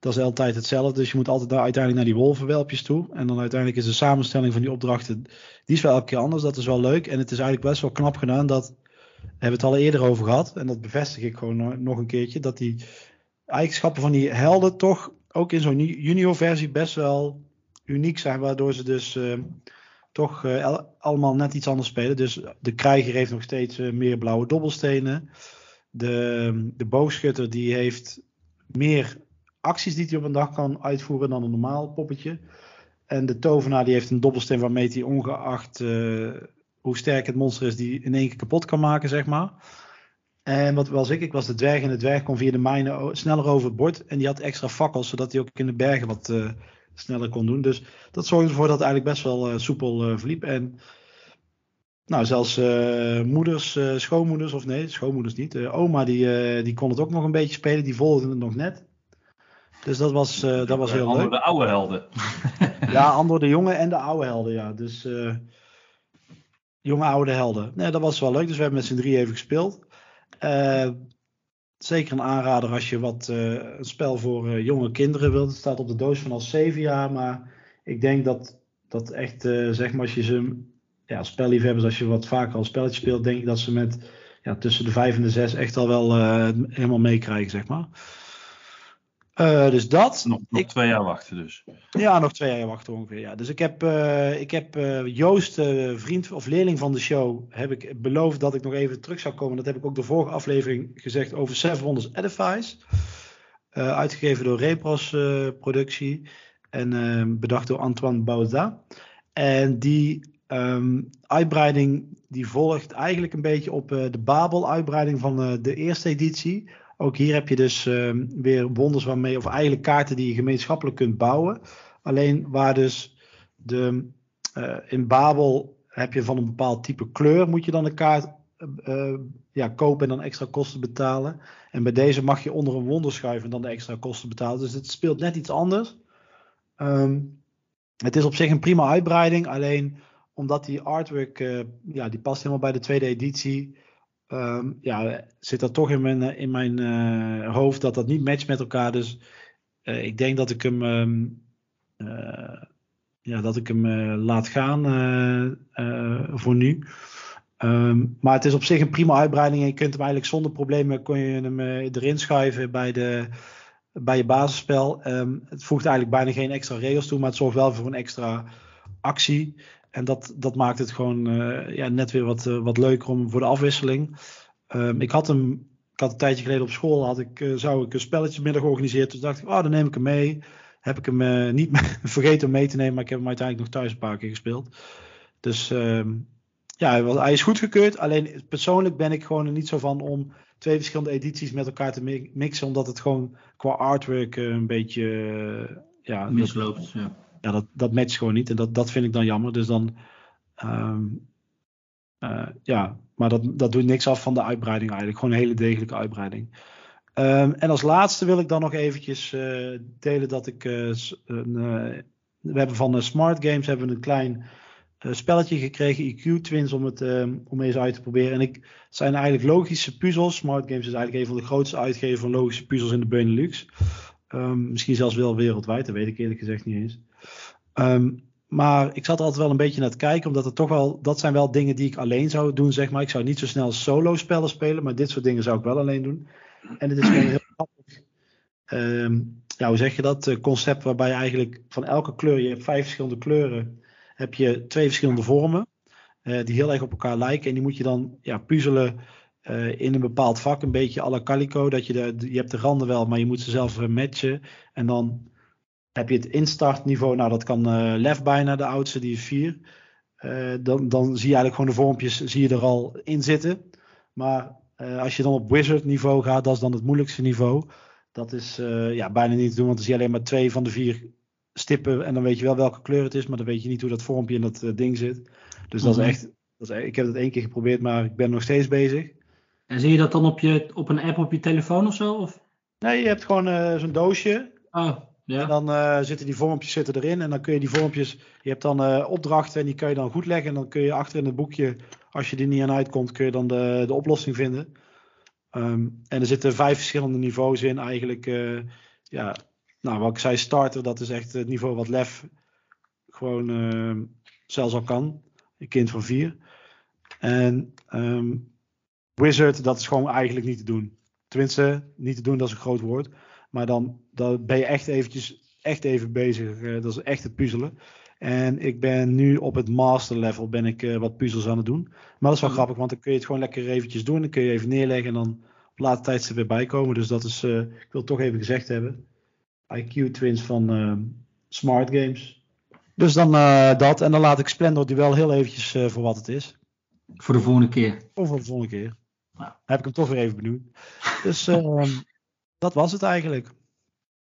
Dat is altijd hetzelfde. Dus je moet altijd naar, uiteindelijk naar die wolvenwelpjes toe. En dan uiteindelijk is de samenstelling van die opdrachten. Die is wel elke keer anders. Dat is wel leuk. En het is eigenlijk best wel knap gedaan. Dat we hebben het al eerder over gehad. En dat bevestig ik gewoon nog een keertje. Dat die eigenschappen van die helden toch ook in zo'n junior versie best wel uniek zijn. Waardoor ze dus uh, toch uh, allemaal net iets anders spelen. Dus de krijger heeft nog steeds uh, meer blauwe dobbelstenen. De, de boogschutter die heeft meer acties die hij op een dag kan uitvoeren dan een normaal poppetje. En de tovenaar die heeft een dobbelsteen waarmee hij ongeacht hoe sterk het monster is die in één keer kapot kan maken, zeg maar. En wat was ik? Ik was de dwerg en de dwerg kon via de mijnen sneller over het bord. En die had extra fakkels, zodat hij ook in de bergen wat uh, sneller kon doen. Dus dat zorgde ervoor dat het eigenlijk best wel uh, soepel verliep. En nou, zelfs moeders, schoonmoeders, of nee, schoonmoeders niet. oma die, die kon het ook nog een beetje spelen, die volgde het nog net. Dus dat was, dat was heel Andor leuk. de oude helden. ja, Andor de jonge en de oude helden, ja. Dus jonge oude helden. Nee, dat was wel leuk. Dus we hebben met z'n drie even gespeeld. Uh, zeker een aanrader als je wat een spel voor jonge kinderen wilt. Het staat op de doos van al 7 jaar, maar ik denk dat dat echt, zeg maar, als je ze, ja, spelliefhebbers, als je wat vaker al spelletjes speelt, denk ik dat ze met ja, tussen de 5 en de 6 echt al wel helemaal meekrijgen, zeg maar. Uh, dus dat. Nog, nog ik, twee jaar wachten dus. Ja, nog twee jaar wachten ongeveer. Ja. Dus ik heb, uh, ik heb uh, Joost, vriend of leerling van de show, heb ik beloofd dat ik nog even terug zou komen. Dat heb ik ook de vorige aflevering gezegd over Seven Wonders Edifice. uitgegeven door Repros Productie en bedacht door Antoine Bauza. En die um, uitbreiding die volgt eigenlijk een beetje op de Babel uitbreiding van de eerste editie. Ook hier heb je dus uh, weer wonders waarmee, of eigenlijk kaarten die je gemeenschappelijk kunt bouwen. Alleen waar dus de, uh, in Babel heb je van een bepaald type kleur, moet je dan de kaart eh, ja, kopen en dan extra kosten betalen. En bij deze mag je onder een wonder schuiven en dan de extra kosten betalen. Dus het speelt net iets anders. Ehm, het is op zich een prima uitbreiding. Alleen omdat die artwork, eh, ja, die past helemaal bij de tweede editie. Ehm, ja, zit dat toch in mijn, eh, in mijn eh, hoofd dat dat niet matcht met elkaar. Dus ik denk dat ik hem, ehm, ja, dat ik hem laat gaan voor nu. Ehm, maar het is op zich een prima uitbreiding. En je kunt hem eigenlijk zonder problemen kon je hem erin schuiven bij de bij je basisspel. Het voegt eigenlijk bijna geen extra regels toe, maar het zorgt wel voor een extra actie. En dat, dat maakt het gewoon uh, ja, net weer wat, uh, wat leuker om voor de afwisseling. Um, ik had hem, ik had een tijdje geleden op school, had ik, uh, zou ik een spelletjesmiddag georganiseerd. Dus dacht ik, oh, dan neem ik hem mee. Heb ik hem niet vergeten mee te nemen, maar ik heb hem uiteindelijk nog thuis een paar keer gespeeld. Dus um, ja, hij, is goedgekeurd. Alleen persoonlijk ben ik gewoon er niet zo van om twee verschillende edities met elkaar te mixen, omdat het gewoon qua artwork eh, een beetje ja, misloopt. Ja dat, dat matcht gewoon niet en dat, dat vind ik dan jammer. Dus dan, um, uh, ja, maar dat, dat doet niks af van de uitbreiding eigenlijk. Gewoon een hele degelijke uitbreiding. Um, en als laatste wil ik dan nog eventjes uh, delen dat ik een, we hebben van Smart Games hebben een klein spelletje gekregen, IQ Twins, om het uh, om eens uit te proberen. En ik, het zijn eigenlijk logische puzzels. Smart Games is eigenlijk een van de grootste uitgevers van logische puzzels in de Benelux. Misschien zelfs wel wereldwijd, dat weet ik eerlijk gezegd niet eens. Um, maar ik zat er altijd wel een beetje naar te kijken, omdat het toch wel, dat zijn wel dingen die ik alleen zou doen, zeg maar. Ik zou niet zo snel solo spellen spelen, maar dit soort dingen zou ik wel alleen doen. En het is gewoon heel grappig. Um, ja, hoe zeg je dat? Uh, concept waarbij je eigenlijk van elke kleur, je hebt vijf verschillende kleuren heb je twee verschillende vormen. Uh, die heel erg op elkaar lijken. En die moet je dan ja, puzzelen uh, in een bepaald vak. Een beetje à la Calico. Dat je, de, je hebt de randen wel, maar je moet ze zelf matchen. En dan heb je het instartniveau. Nou, dat kan Lef bijna, de oudste, die is 4. dan, dan zie je eigenlijk gewoon de vormpjes zie je er al in zitten. Maar als je dan op wizard niveau gaat, dat is dan het moeilijkste niveau. Dat is ja, bijna niet te doen, want dan zie je alleen maar twee van de vier stippen en dan weet je wel welke kleur het is, maar dan weet je niet hoe dat vormpje in dat ding zit. Dus dat is mhm. echt, dat is, ik heb het één keer geprobeerd, maar ik ben nog steeds bezig. En zie je dat dan op, je, op een app op je telefoon of zo? Of? Nee, je hebt gewoon zo'n doosje. Oh, En dan uh, zitten die vormpjes zitten erin en dan kun je die vormpjes, je hebt dan opdrachten en die kun je dan goed leggen. En dan kun je achter in het boekje, als je er niet aan uitkomt, kun je dan de, de oplossing vinden. Um, en er zitten vijf verschillende niveaus in eigenlijk. ja, nou, wat ik zei, starter, dat is echt het niveau wat Lef gewoon uh, zelfs al kan. Een kind van vier. En um, Wizard, dat is gewoon eigenlijk niet te doen. Tenminste, niet te doen, dat is een groot woord. Maar dan, dan ben je echt eventjes, echt even bezig. Uh, dat is echt het puzzelen. En ik ben nu op het master level ben ik uh, wat puzzels aan het doen. Maar dat is wel grappig, want dan kun je het gewoon lekker eventjes doen. Dan kun je even neerleggen en dan op later tijd er weer bij komen. Dus dat is, uh, ik wil het toch even gezegd hebben. IQ Twins van uh, Smart Games. Dus dan dat. En dan laat ik Splendor Duel heel eventjes voor wat het is. Voor de volgende keer. Of voor de volgende keer. Nou, heb ik hem toch weer even benoemd. Dus ehm, dat was het eigenlijk.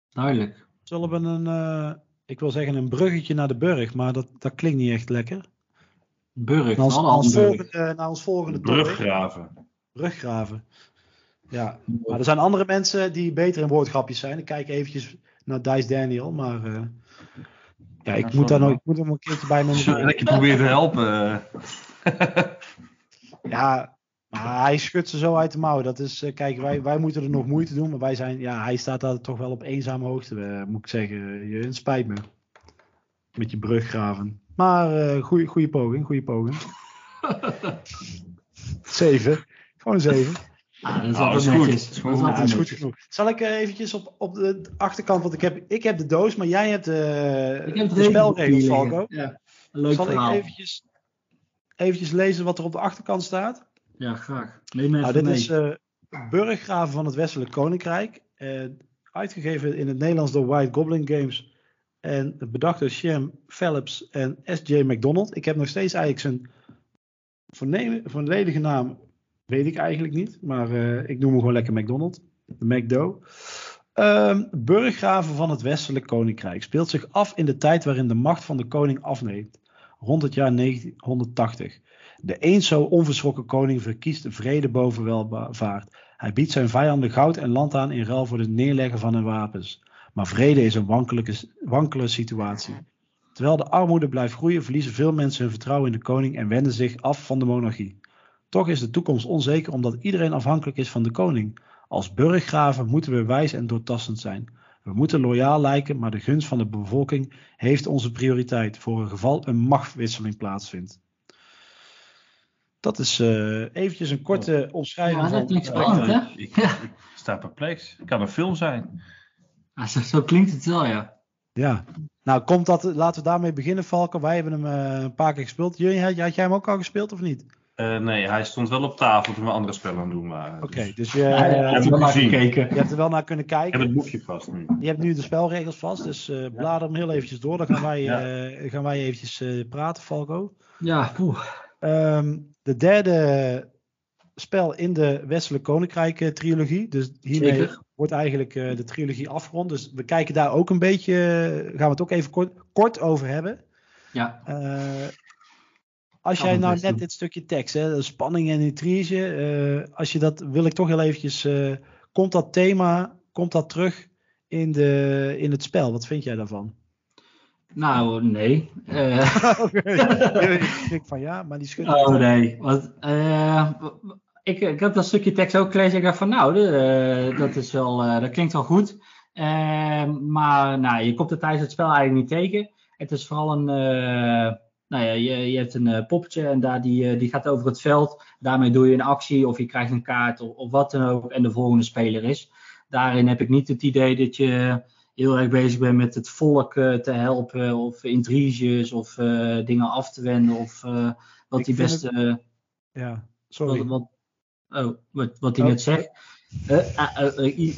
Duidelijk. Zullen we een, ik wil zeggen een bruggetje naar de burg, maar dat, dat klinkt niet echt lekker. Burg, naar ons, naar ons volgende, naar ons volgende Bruggraven. Bruggraven. Ja, maar er zijn andere mensen die beter in woordgrapjes zijn. Ik kijk eventjes naar Dice Daniel, maar uh, ja, ik, moet daar nog, ik moet hem een keertje bij me. Dat je probeert te helpen. ja, maar hij schudt ze zo uit de mouw. Dat is, uh, kijk, wij, wij moeten er nog moeite doen, maar wij zijn, ja, hij staat daar toch wel op eenzame hoogte, uh, moet ik zeggen. Je, het spijt me. Met je bruggraven. Maar uh, goede poging, goede poging. zeven. Gewoon zeven. Ah, dat is, oh, is goed. Is goed. Ja, is goed genoeg. Zal ik uh, eventjes op, op de achterkant, want ik heb, ik heb de doos, maar jij hebt uh, ik heb de spelregels, Falco. Ja, leuk Zal verhaal. ik eventjes, eventjes lezen wat er op de achterkant staat? Ja, graag. Neem even nou, dit mee. is uh, Burggraven van het Westelijk Koninkrijk. uitgegeven in het Nederlands door White Goblin Games. En bedacht door Shem Phillips en S.J. McDonald. Ik heb nog steeds eigenlijk zijn volledige naam Weet ik eigenlijk niet. Maar uh, ik noem hem gewoon lekker McDonald. De McDo. Um, burggraven van het Westelijk Koninkrijk speelt zich af in de tijd waarin de macht van de koning afneemt. rond het jaar 980. De eens zo onverschrokken koning verkiest vrede boven welvaart. Hij biedt zijn vijanden goud en land aan in ruil voor het neerleggen van hun wapens. Maar vrede is een wankele situatie. Terwijl de armoede blijft groeien, verliezen veel mensen hun vertrouwen in de koning en wenden zich af van de monarchie. Toch is de toekomst onzeker omdat iedereen afhankelijk is van de koning. Als burggraven moeten we wijs en doortastend zijn. We moeten loyaal lijken, maar de gunst van de bevolking heeft onze prioriteit voor een geval een machtwisseling plaatsvindt. Dat is uh, eventjes een korte omschrijving. Ja, dat klinkt spannend, hè? Ik, ik, sta perplex. Het kan een film zijn. Ah, zo, zo, klinkt het wel, ja. Ja. Nou, komt dat, laten we daarmee beginnen, Valken. Wij hebben hem uh, een paar keer gespeeld. Jullie, had, had jij hem ook al gespeeld of niet? Uh, nee, hij stond wel op tafel toen we andere spellen doen waren. Oké, okay, dus, je, ja, hebt er wel naar gekeken. Je hebt er wel naar kunnen kijken. Ik heb het boekje vast nu. Je hebt nu de spelregels vast, dus uh, blader hem heel eventjes door. Dan gaan wij, ja. uh, gaan wij eventjes praten, Falco. Ja, poeh. Um, de derde spel in de Westelijk Koninkrijk trilogie. Dus hiermee Zeker. wordt eigenlijk de trilogie afgerond. Dus we kijken daar ook een beetje, gaan we het ook even kort, kort over hebben. Ja. Als jij nou net dit stukje tekst, hè, de spanning en intrige, uh, als je dat, wil ik toch heel eventjes, uh, komt dat thema, komt dat terug in, de, in het spel? Wat vind jij daarvan? Nou, nee. Uh... ik denk van ja, maar die schudt. Oh nee, Want, ik, ik heb dat stukje tekst ook gelezen. Ik dacht van nou, de, dat, is wel, dat klinkt wel goed. maar nou, je komt er tijdens het spel eigenlijk niet tegen. Het is vooral een nou ja, je, je hebt een poppetje en daar, die, die gaat over het veld. Daarmee doe je een actie of je krijgt een kaart of, of, wat dan ook. En de volgende speler is. Daarin heb ik niet het idee dat je heel erg bezig bent met het volk uh, te helpen. Of intriges of dingen af te wenden. Of wat Ik die beste... het- Ja, sorry. Wat, wat, oh, wat, wat hij Oh. net zegt. Eh, eh, eh, eh.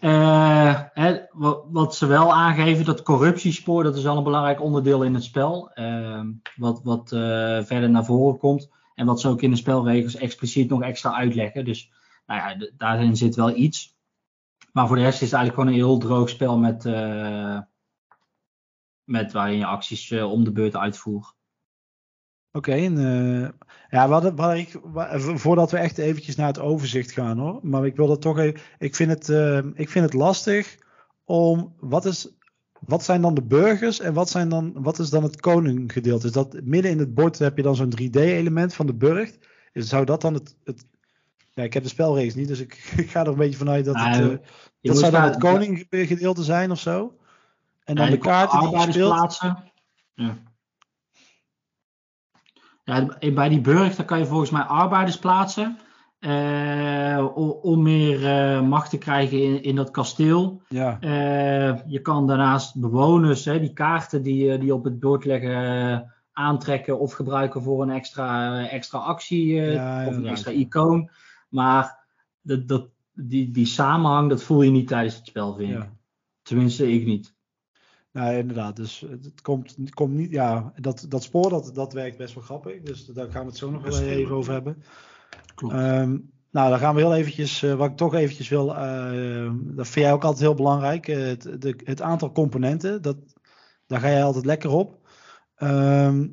Eh, hè, wat, wat ze wel aangeven, dat corruptiespoor, dat is wel een belangrijk onderdeel in het spel. Ehm, wat wat eh, verder naar voren komt. En wat ze ook in de spelregels expliciet nog extra uitleggen. Dus nou ja, daarin zit wel iets. Maar voor de rest is het eigenlijk gewoon een heel droog spel met, eh, met waarin je acties eh, om de beurt uitvoert. Oké, eh, ja, wat, wat ik, voordat we echt eventjes naar het overzicht gaan hoor. Maar ik wil dat toch even. Ik vind het, ik vind het lastig om. Wat, is, wat zijn dan de burgers en wat, zijn dan, wat is dan het koninggedeelte? Is dat midden in het bord heb je dan zo'n 3D-element van de? Is, zou dat dan het. het ja, ik heb de spelregels niet, dus ik, ik ga er een beetje vanuit dat het. Nou, eh, je dat zou dan het koninggedeelte zijn of zo? En dan Ja, de kaarten die je arbeiders speelt. plaatsen. Ja. Ja, bij die burg daar kan je volgens mij arbeiders plaatsen. eh, om meer eh, macht te krijgen in, in dat kasteel. Ja, Eh, je kan daarnaast bewoners, hè, die kaarten die, eh, die op het bord leggen, eh, aantrekken of gebruiken voor een extra, eh, extra actie eh, Ja, of een extra icoon. Maar dat, dat, die, die samenhang, dat voel je niet tijdens het spel, vind ik. ja. Tenminste, ik niet. Nou, inderdaad. Dus het komt, het komt niet. Ja, dat, dat spoor dat, dat werkt best wel grappig. Dus daar gaan we het zo nog wel even over hebben. Klopt. Ehm, nou, dan gaan we heel eventjes. eh, wat ik toch eventjes wil. eh, dat vind jij ook altijd heel belangrijk. eh, het, de, het aantal componenten. Dat, daar ga jij altijd lekker op. Ehm,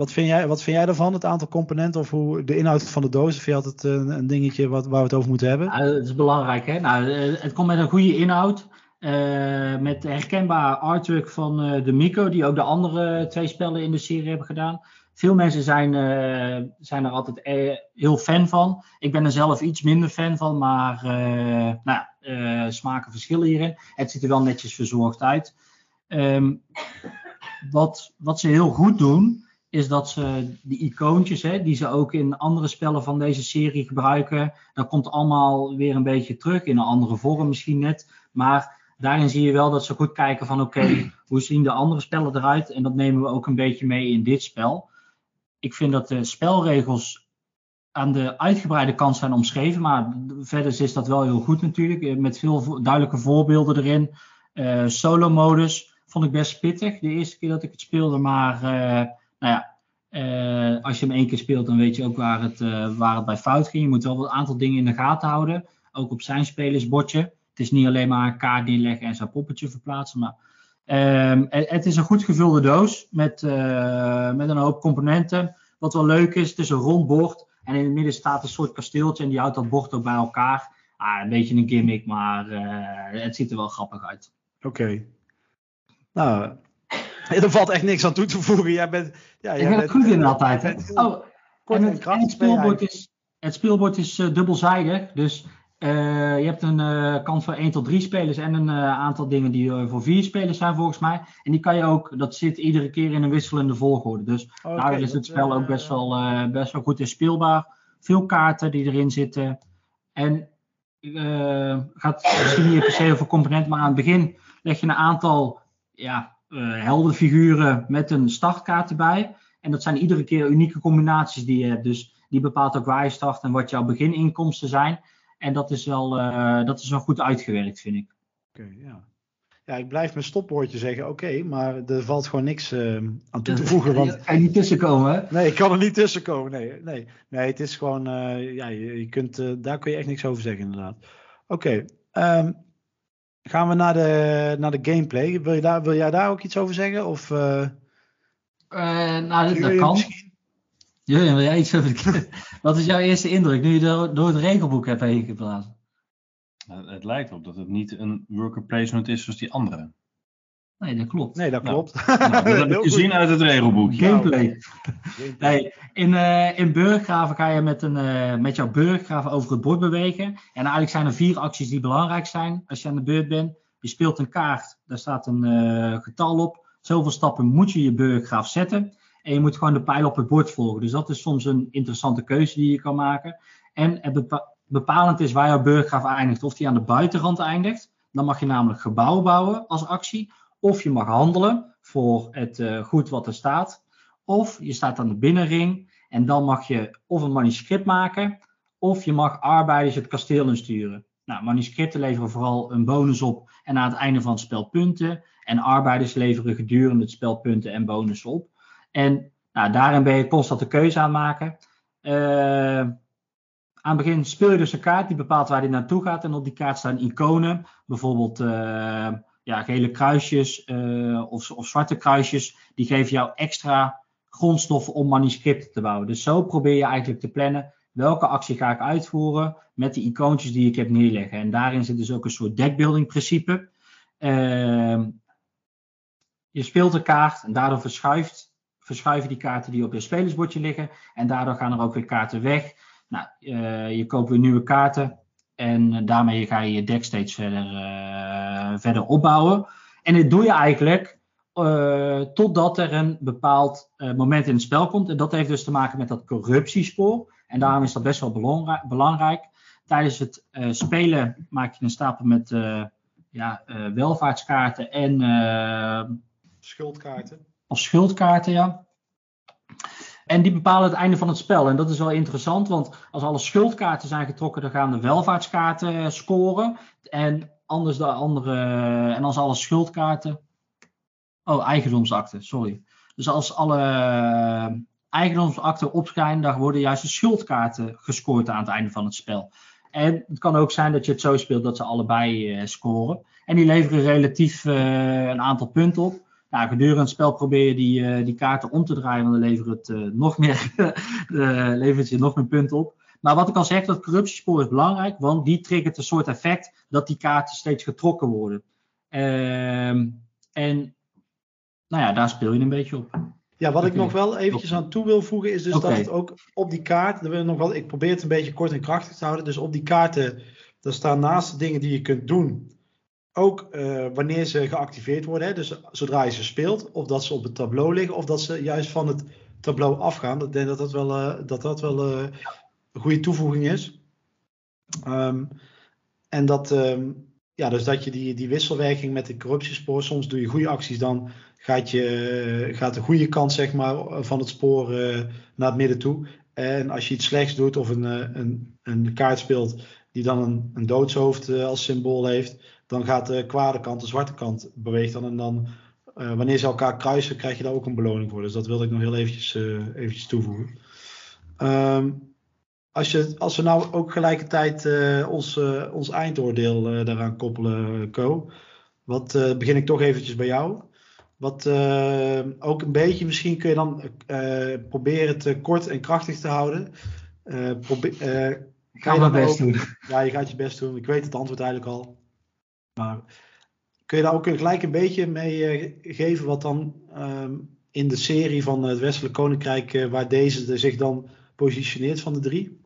wat, vind jij, wat vind jij daarvan? Het aantal componenten of hoe de inhoud van de doos? Vind je altijd een, een dingetje wat, waar we het over moeten hebben? Ja, dat is belangrijk. Hè? Nou, eh, het komt met een goede inhoud. eh, met herkenbaar artwork van eh, de Mico, die ook de andere twee spellen in de serie hebben gedaan. Veel mensen zijn, eh, zijn er altijd heel fan van. Ik ben er zelf iets minder fan van, maar nou, smaken verschillen hierin. Het ziet er wel netjes verzorgd uit. Ehm, wat, wat ze heel goed doen, is dat ze die icoontjes, hè, die ze ook in andere spellen van deze serie gebruiken, dat komt allemaal weer een beetje terug in een andere vorm misschien net. Maar daarin zie je wel dat ze goed kijken van oké, hoe zien de andere spellen eruit? En dat nemen we ook een beetje mee in dit spel. Ik vind dat de spelregels aan de uitgebreide kant zijn omschreven, maar verder is dat wel heel goed natuurlijk, eh, met veel duidelijke voorbeelden erin. Eh, solo-modus vond ik best pittig de eerste keer dat ik het speelde, maar eh, nou ja, eh, als je hem één keer speelt, dan weet je ook waar het, eh, waar het bij fout ging. Je moet wel een aantal dingen in de gaten houden. Ook op zijn spelersbordje. Het is niet alleen maar een kaart neerleggen en zijn poppetje verplaatsen. Maar Ehm, het is een goed gevulde doos met, uh, met een hoop componenten. Wat wel leuk is, het is een rond bord. En in het midden staat een soort kasteeltje en die houdt dat bord ook bij elkaar. Ah, een beetje een gimmick, maar het ziet er wel grappig uit. Oké. Nou, er valt echt niks aan toe te voegen. Jij bent, ja, jij ik ben bent, goed in altijd. Hè? Oh, en het, en het, speelbord is, het speelbord is uh, dubbelzijdig. Dus uh, je hebt een uh, kant voor 1 tot 3 spelers en een aantal dingen die voor 4 spelers zijn volgens mij. En die kan je ook, dat zit iedere keer in een wisselende volgorde. Dus okay, daar is het spel ook best wel, best wel goed in speelbaar. Veel kaarten die erin zitten. En gaat misschien niet per se over componenten, maar aan het begin leg je een aantal ja, heldenfiguren met een startkaart erbij. En dat zijn iedere keer unieke combinaties die je hebt. Dus die bepaalt ook waar je start en wat jouw begininkomsten zijn. En dat is wel, uh, dat is wel goed uitgewerkt, vind ik. Oké, ja. Ja, ik blijf mijn stopwoordje zeggen, oké, maar er valt gewoon niks uh, aan toe te voegen. Want... Kan er niet tussenkomen, hè? Nee, ik kan er niet tussenkomen, nee. Nee, nee het is gewoon, uh, ja, je, je kunt, daar kun je echt niks over zeggen, inderdaad. Oké, okay, um, gaan we naar de, naar de gameplay. Wil, je daar, wil jij daar ook iets over zeggen? Of, nou, dat, dat kan. Misschien? Julian, wil jij iets over Wat is jouw eerste indruk nu je door, door het regelboek hebt heen geblazen? Het lijkt op dat het niet een worker placement is zoals die andere. Nee, dat klopt. Nee, dat nou, klopt. Nou, dat heb ik gezien uit het regelboek. Gameplay. Nee, in, uh, in Burggraven ga je met, een, uh, met jouw Burggraven over het bord bewegen. En eigenlijk zijn er vier acties die belangrijk zijn als je aan de beurt bent. Je speelt een kaart, daar staat een uh, getal op. Zoveel stappen moet je je Burggraaf zetten. En je moet gewoon de pijl op het bord volgen. Dus dat is soms een interessante keuze die je kan maken. En het bepalend is waar jouw burggraaf eindigt. Of die aan de buitenrand eindigt. Dan mag je namelijk gebouwen bouwen als actie. Of je mag handelen voor het uh, goed wat er staat. Of je staat aan de binnenring. En dan mag je of een manuscript maken. Of je mag arbeiders het kasteel insturen. Nou, manuscripten leveren vooral een bonus op. En aan het einde van het spel punten. En arbeiders leveren gedurende het spel punten en bonus op. En nou, daarin ben je constant de keuze aan het maken. Uh, aan het begin speel je dus een kaart die bepaalt waar die naartoe gaat. En op die kaart staan iconen. Bijvoorbeeld uh, ja, gele kruisjes uh, of, of, zwarte kruisjes. Die geven jou extra grondstoffen om manuscripten te bouwen. Dus zo probeer je eigenlijk te plannen. Welke actie ga ik uitvoeren met die icoontjes die ik heb neerleggen. En daarin zit dus ook een soort deckbuilding principe. je speelt een kaart en daardoor verschuift verschuiven die kaarten die op je spelersbordje liggen. En daardoor gaan er ook weer kaarten weg. Nou, uh, je koopt weer nieuwe kaarten. En daarmee ga je je deck steeds verder, uh, verder opbouwen. En dit doe je eigenlijk uh, totdat er een bepaald moment in het spel komt. En dat heeft dus te maken met dat corruptiespoor. En daarom is dat best wel belangrijk. belangrijk. Tijdens het spelen maak je een stapel met ja, welvaartskaarten en schuldkaarten. Of schuldkaarten, ja. En die bepalen het einde van het spel. En dat is wel interessant, want als alle schuldkaarten zijn getrokken, dan gaan de welvaartskaarten eh, scoren. En anders de andere. En als alle schuldkaarten. Oh, eigendomsakten, sorry. Dus als alle eh, eigendomsakten opschijnen, dan worden juist de schuldkaarten gescoord aan het einde van het spel. En het kan ook zijn dat je het zo speelt dat ze allebei uh, scoren. En die leveren relatief een aantal punten op. Nou, gedurende het spel probeer je die, uh, die kaarten om te draaien, want dan levert het, uh, nog, meer, levert je nog meer punten op. Maar wat ik al zeg, dat corruptiespoor is belangrijk, want die triggert een soort effect dat die kaarten steeds getrokken worden. Ehm, en nou ja, daar speel je een beetje op. Ja, wat ik nog wel eventjes aan toe wil voegen is dus okay. dat het ook op die kaart, nog wel, ik probeer het een beetje kort en krachtig te houden, dus op die kaarten, daar staan naast de dingen die je kunt doen, ook uh, wanneer ze geactiveerd worden, hè, dus zodra je ze speelt, of dat ze op het tableau liggen, of dat ze juist van het tableau afgaan. Ik denk dat dat wel, uh, dat dat wel uh, een goede toevoeging is. Um, en dat, um, ja, dus dat je die, die wisselwerking met de corruptiespoor, soms doe je goede acties, dan gaat, je, gaat de goede kant zeg maar, van het spoor naar het midden toe. En als je iets slechts doet of een, een, een kaart speelt die dan een, een doodshoofd als symbool heeft, dan gaat de kwade kant, de zwarte kant beweegt dan. En dan, uh, wanneer ze elkaar kruisen, krijg je daar ook een beloning voor. Dus dat wilde ik nog heel eventjes, uh, eventjes toevoegen. Um, als, je, als we nou ook gelijkertijd uh, ons, ons eindoordeel daaraan koppelen, Co. Wat begin ik toch eventjes bij jou. Wat ook een beetje, misschien kun je dan proberen het kort en krachtig te houden. probeer, Ga je mijn best doen. Ja, je gaat je best doen. Ik weet het antwoord eigenlijk al. Maar kun je daar ook gelijk een beetje mee geven wat dan ehm, in de serie van het Westelijk Koninkrijk, waar deze zich dan positioneert van de drie?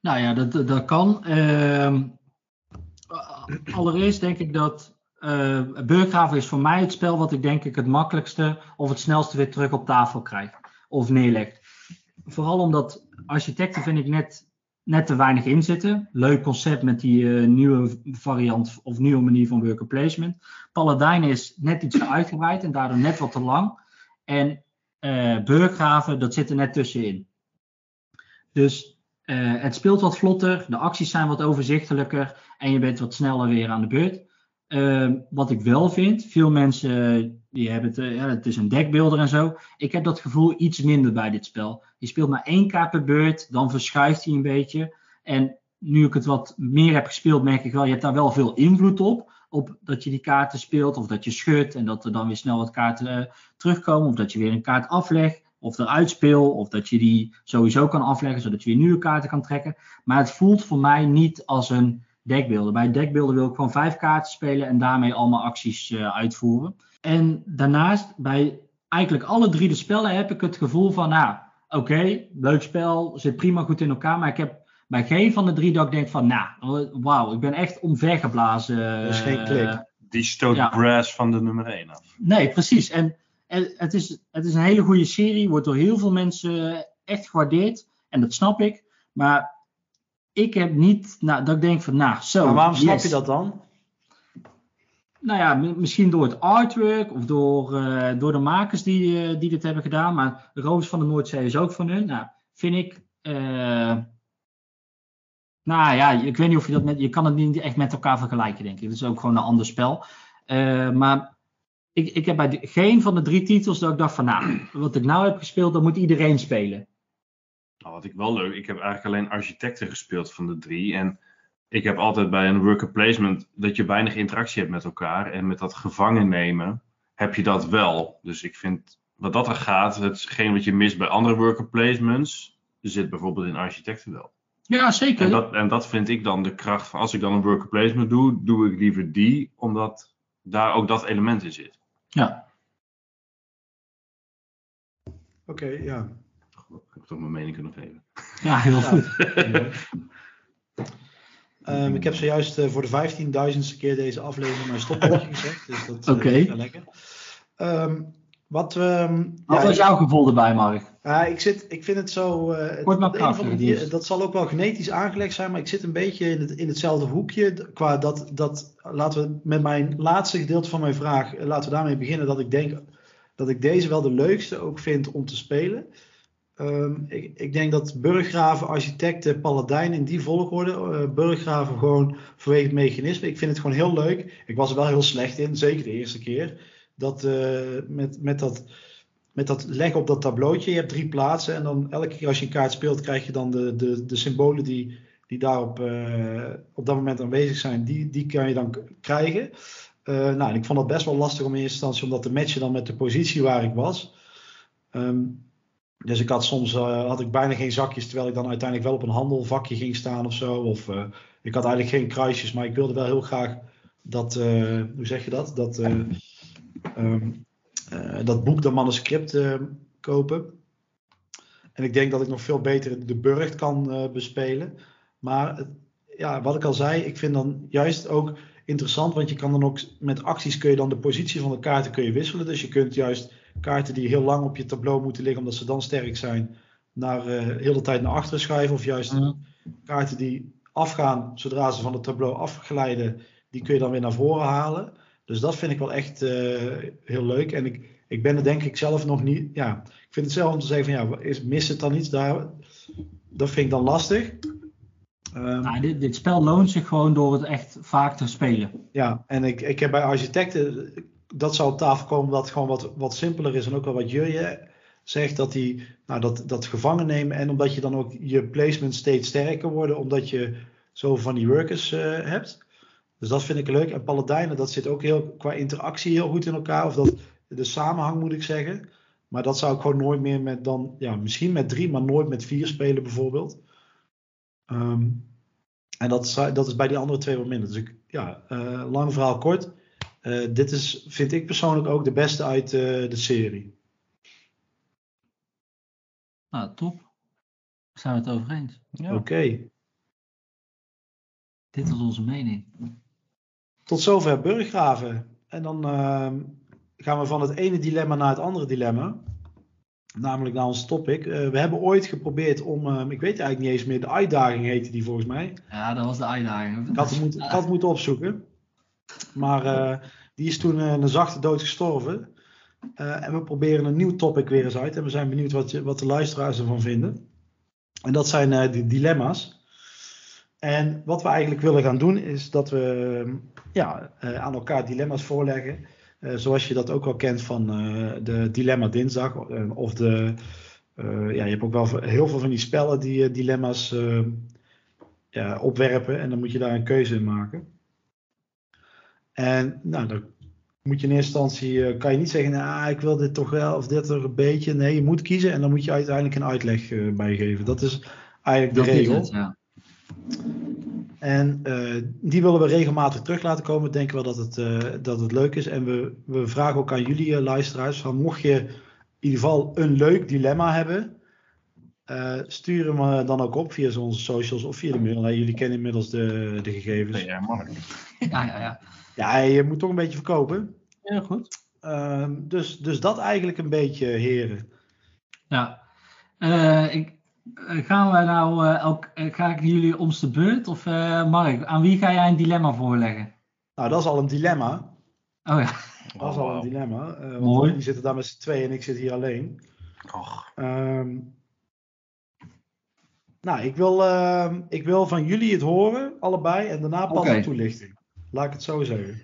Nou ja, dat, dat kan. Ehm, allereerst denk ik dat uh, Burggraven is voor mij het spel wat ik denk ik het makkelijkste of het snelste weer terug op tafel krijg of neerlegt. Vooral omdat architecten vind ik net, net te weinig inzitten. Leuk concept met die uh, nieuwe variant of nieuwe manier van worker placement. Paladijn is net iets te uitgebreid en daardoor net wat te lang. En uh, dat zit er net tussenin. Dus het speelt wat vlotter, de acties zijn wat overzichtelijker en je bent wat sneller weer aan de beurt. Ehm, wat ik wel vind, veel mensen die hebben het, uh, ja, het is een dekbeelder en zo. Ik heb dat gevoel iets minder bij dit spel. Je speelt maar één kaart per beurt, dan verschuift hij een beetje. En nu ik het wat meer heb gespeeld, merk ik wel, je hebt daar wel veel invloed op. Op dat je die kaarten speelt, of dat je schudt en dat er dan weer snel wat kaarten uh, terugkomen. Of dat je weer een kaart aflegt, of eruit speelt, of dat je die sowieso kan afleggen, zodat je weer nieuwe kaarten kan trekken. Maar het voelt voor mij niet als een dekbeelden. Bij dekbeelden wil ik gewoon vijf kaarten spelen en daarmee allemaal acties uh, uitvoeren. En daarnaast, bij eigenlijk alle drie de spellen heb ik het gevoel van, nou, oké, leuk spel, zit prima goed in elkaar, maar ik heb bij geen van de drie dat ik denk van, nou, wauw, ik ben echt omvergeblazen. Dat is geen klik. Die stoot ja. brass van de nummer 1 af. Nee, precies. En, en het, is, het is een hele goede serie, wordt door heel veel mensen echt gewaardeerd. En dat snap ik. Maar ik heb niet, nou, dat ik denk van, nou, zo. Maar waarom snap je dat dan? Nou ja, misschien door het artwork of door, uh, door de makers die, uh, die dit hebben gedaan. Maar Roos van de Noordzee is ook van hun. Nou, vind ik. Uh, nou ja, ik weet niet of je dat met. Je kan het niet echt met elkaar vergelijken, denk ik. Het is ook gewoon een ander spel. maar ik, ik heb bij geen van de drie titels dat ik dacht van, nou, wat ik nou heb gespeeld, dat moet iedereen spelen. Nou, wat ik wel leuk, ik heb eigenlijk alleen architecten gespeeld van de drie. En ik heb altijd bij een worker placement dat je weinig interactie hebt met elkaar. En met dat gevangen nemen heb je dat wel. Dus ik vind wat dat er gaat, hetgeen wat je mist bij andere worker placements, zit bijvoorbeeld in architecten wel. Ja, zeker. En dat, en dat vind ik dan de kracht van als ik dan een worker placement doe, doe ik liever die, omdat daar ook dat element in zit. Ja. Oké, ja. Ik heb toch mijn mening kunnen geven. Ja, heel goed. Um, ik heb zojuist uh, voor de vijftienduizendste keer deze aflevering mijn stopwoordje gezegd. Dus dat uh, okay. is lekker. Um, wat, um, wat ja, was jouw gevoel erbij, Mark? Uh, ik, zit, ik vind het zo. Uh, Kort maar krachtig. Die, dat zal ook wel genetisch aangelegd zijn, maar ik zit een beetje in, het, in hetzelfde hoekje. Qua dat, dat, laten we met mijn laatste gedeelte van mijn vraag, laten we daarmee beginnen. Dat ik denk dat ik deze wel de leukste ook vind om te spelen. Um, ik, ik, denk dat Burggraven, architecten, paladijn in die volgorde. Uh, Burggraven gewoon vanwege het mechanisme. Ik vind het gewoon heel leuk. Ik was er wel heel slecht in, zeker de eerste keer. Dat uh, met, met, dat, met dat leggen op dat tableautje. Je hebt drie plaatsen en dan elke keer als je een kaart speelt, krijg je dan de, de, de symbolen die, die daarop uh, op dat moment aanwezig zijn. Die, die kan je dan krijgen. nou, en ik vond dat best wel lastig om in eerste instantie om dat te matchen dan met de positie waar ik was. Um, dus ik had soms uh, had ik bijna geen zakjes, terwijl ik dan uiteindelijk wel op een handelvakje ging staan of zo. Of uh, ik had eigenlijk geen kruisjes, maar ik wilde wel heel graag dat, uh, hoe zeg je dat? Dat, um, dat boek, de manuscript kopen. En ik denk dat ik nog veel beter de burcht kan bespelen. Maar ja, wat ik al zei, ik vind dan juist ook interessant, want je kan dan ook met acties kun je dan de positie van de kaarten kun je wisselen. Dus je kunt juist kaarten die heel lang op je tableau moeten liggen omdat ze dan sterk zijn, naar uh, heel de tijd naar achteren schuiven. Of juist mhm. kaarten die afgaan zodra ze van het tableau afglijden, die kun je dan weer naar voren halen. Dus dat vind ik wel echt uh, heel leuk. En ik, ik ben er denk ik zelf nog niet. Ja, ik vind het zelf om te zeggen van ja, is, mis het dan iets daar? Dat vind ik dan lastig. Um, nou, dit, dit, spel loont zich gewoon door het echt vaak te spelen. Ja, en ik, ik heb bij architecten dat zou op tafel komen dat het gewoon wat, wat simpeler is. En ook wel wat Jurje zegt, dat, die, nou, dat, dat gevangen nemen. En omdat je dan ook je placement steeds sterker worden, omdat je zo van die workers uh, hebt. Dus dat vind ik leuk. En Paladijnen, dat zit ook heel qua interactie heel goed in elkaar. Of dat, de samenhang moet ik zeggen. Maar dat zou ik gewoon nooit meer met dan, ja, misschien met drie, maar nooit met vier spelen bijvoorbeeld. Ehm, en dat dat is bij die andere twee wat minder. Dus ik, ja, eh, lang verhaal kort. Eh, dit is, vind ik persoonlijk ook de beste uit eh, de serie. Nou, top. Daar zijn we het over eens. Ja. Oké. Dit is onze mening. Tot zover Burggraven. En dan ehm, gaan we van het ene dilemma naar het andere dilemma. Namelijk naar ons topic. Eh, we hebben ooit geprobeerd om, ehm, ik weet eigenlijk niet eens meer, de uitdaging heette die volgens mij. Ja, dat was de uitdaging. Ik had het moeten, ik had het moeten opzoeken. Maar eh, die is toen eh, een zachte dood gestorven. Eh, en we proberen een nieuw topic weer eens uit. En we zijn benieuwd wat, je, wat de luisteraars ervan vinden. En dat zijn eh, de dilemma's. En wat we eigenlijk willen gaan doen is dat we ja, eh, aan elkaar dilemma's voorleggen. Eh, zoals je dat ook wel kent van eh, de Dilemma Dinsdag. eh, of de, eh, ja, je hebt ook wel heel veel van die spellen die eh, dilemma's ja, opwerpen. En dan moet je daar een keuze in maken. En nou, dan moet je in eerste instantie, eh, kan je niet zeggen, nou, ik wil dit toch wel of dit toch een beetje. Nee, je moet kiezen en dan moet je uiteindelijk een uitleg eh, bijgeven. Dat is eigenlijk de Dat is regel. het, ja. En eh, die willen we regelmatig terug laten komen. Denken we dat het, eh, dat het leuk is. En we, we vragen ook aan jullie luisteraars: van mocht je in ieder geval een leuk dilemma hebben, eh, stuur hem dan ook op via onze socials of via de mail. Nou, jullie kennen inmiddels de, de gegevens. Ja. Ja, ja, ja. Ja, je moet toch een beetje verkopen. Heel goed. Ehm, dus, dus dat eigenlijk een beetje, heren. Ja. Eh, ik, eh, gaan we nou, eh, elk, ga ik jullie om de beurt? Of eh, Mark, aan wie ga jij een dilemma voorleggen? Nou, dat is al een dilemma. Oh ja. Dat is al een dilemma. want Mooi. jullie zitten daar met z'n tweeën en ik zit hier alleen. Och. Ehm, nou, ik wil, ehm, ik wil van jullie het horen, allebei, en daarna pas Oké. een toelichting. Laat ik het zo zeggen.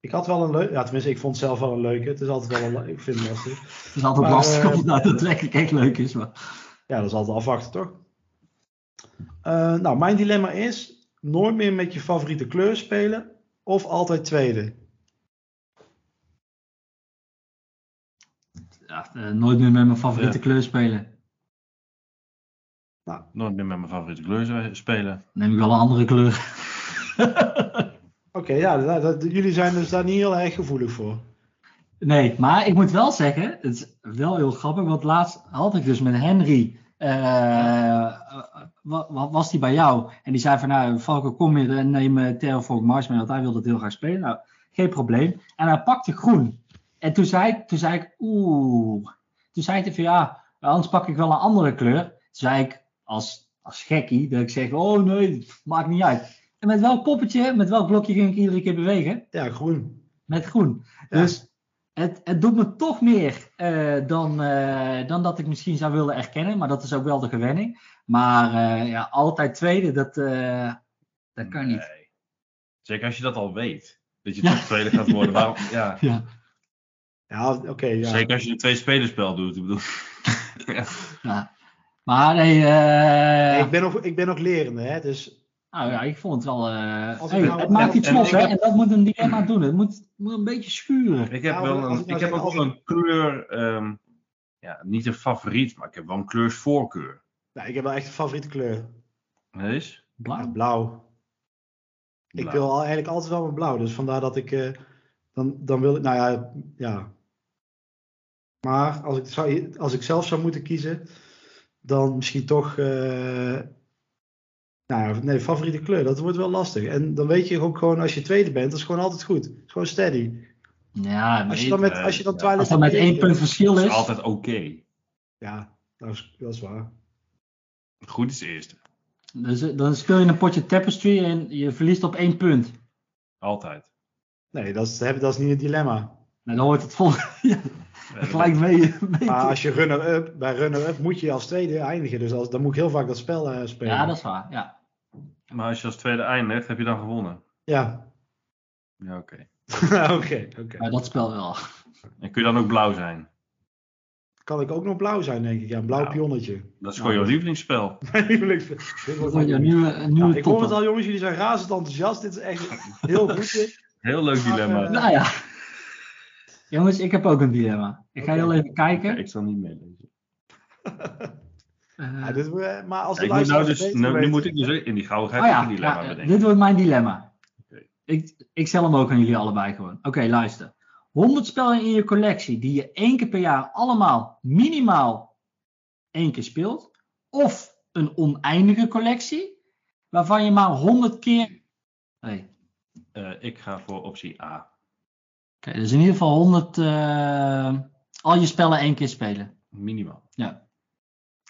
Ik had wel een leuk, ja, tenminste, ik vond het zelf wel een leuke. Het is altijd wel een, ik vind het lastig. Het is altijd Maar, lastig eh, of het nou daadwerkelijk echt leuk is. Maar... Ja, dat is altijd afwachten, toch? Eh, nou, mijn dilemma is: nooit meer met je favoriete kleur spelen of altijd tweede. Ja, eh, nooit meer met mijn favoriete Ja. kleur spelen. Nooit meer met mijn favoriete kleur spelen. Neem ik wel een andere kleur. Oké, ja, dat- jullie zijn dus daar niet heel erg gevoelig voor. Nee, maar ik moet wel zeggen, het is wel heel grappig, want laatst had ik dus met Henry, eh, wa- was die bij jou en die zei van nou, Valko kom je en neem uh, Terraform Mars mee, want hij wilde het heel graag spelen. Nou, geen probleem. En hij pakte groen. En toen zei, toen zei ik, oeh. Toen zei hij van ja, anders pak ik wel een andere kleur. Toen zei ik, als, als gekkie, dat ik zeg, oh nee, maakt niet uit. En met welk poppetje, met welk blokje ging ik iedere keer bewegen? Ja, groen. Met groen. Ja. Dus het, het doet me toch meer eh, dan, eh, dan dat ik misschien zou willen erkennen. Maar dat is ook wel de gewenning. Maar eh, ja, altijd tweede, dat, eh, dat kan niet. Zeker als je dat al weet. Dat je Ja. toch tweede gaat worden. Waarom? Ja. Ja, Ja, oké. ja. Zeker als je een twee spelerspel doet. Ik bedoel. ja. Maar nee, eh, Nee, ik, ben ook, ik ben ook lerende, hè, dus nou, ja, ik vond het wel. eh, Als ik hey, nou- het maakt iets los, hè? heb- En dat moet een dilemma doen. Het moet, moet een beetje schuren. Ik heb, Ja, wel een, ik nou ik heb ook als wel een kleur. ehm, ja, niet een favoriet, maar ik heb wel een kleursvoorkeur. nou, ik heb wel echt een favoriete kleur. Wees? Ja, Blauw. blauw. Ik wil al, eigenlijk altijd wel met blauw. Dus vandaar dat ik. eh, dan, dan wil ik. Nou ja, ja. Maar als ik, zou, als ik zelf zou moeten kiezen. Dan misschien toch. eh, nou ja, nee, favoriete kleur. Dat wordt wel lastig. En dan weet je ook gewoon. Als je tweede bent. Dat is gewoon altijd goed. Het is gewoon steady. Ja, Als je dan met, nee, als je dan ja. Twilight als dat met één punt verschil is is. altijd oké. Ja, dat is, dat is waar. Goed is eerste. Dus, eh, dan speel je een potje tapestry en je verliest op één punt. Altijd. Nee, dat is, dat is niet het dilemma. Nou, dan wordt het vol. ja, Nee, gelijk mee. mee Maar als je runner-up, bij runner-up moet je als tweede eindigen. Dus als, dan moet ik heel vaak dat spel eh, spelen. ja, dat is waar. Ja. Maar als je als tweede eindigt, heb je dan gewonnen. Ja, Ja, oké. oké, oké. Maar dat spel wel. En kun je dan ook blauw zijn? kan ik ook nog blauw zijn, denk ik. Ja, een blauw pionnetje. Dat is gewoon jouw lievelingsspel. Mijn lievelings- Dit een nieuwe, een nieuwe Ja, ik hoor het topper. al, jongens. Jullie zijn razend enthousiast. Dit is echt heel goed. dit. Heel leuk Maar, dilemma. eh, Nou ja. Jongens, ik heb ook een dilemma. Ik ga Oké. heel even kijken. ik zal niet meelezen. Eh, Ja, dit, maar als de ik moet nou dus, nou, nu moet ik dus in die gauwigheid oh ook ja, een dilemma ja, bedenken. dit wordt mijn dilemma. Ik, ik stel hem ook aan jullie allebei gewoon. Oké, luister. 100 spellen in je collectie die je één keer per jaar allemaal minimaal één keer speelt. Of een oneindige collectie waarvan je maar 100 keer. Nee. Eh, ik ga voor optie A. Oké, dus in ieder geval 100. eh, al je spellen één keer spelen. Minimaal. Ja.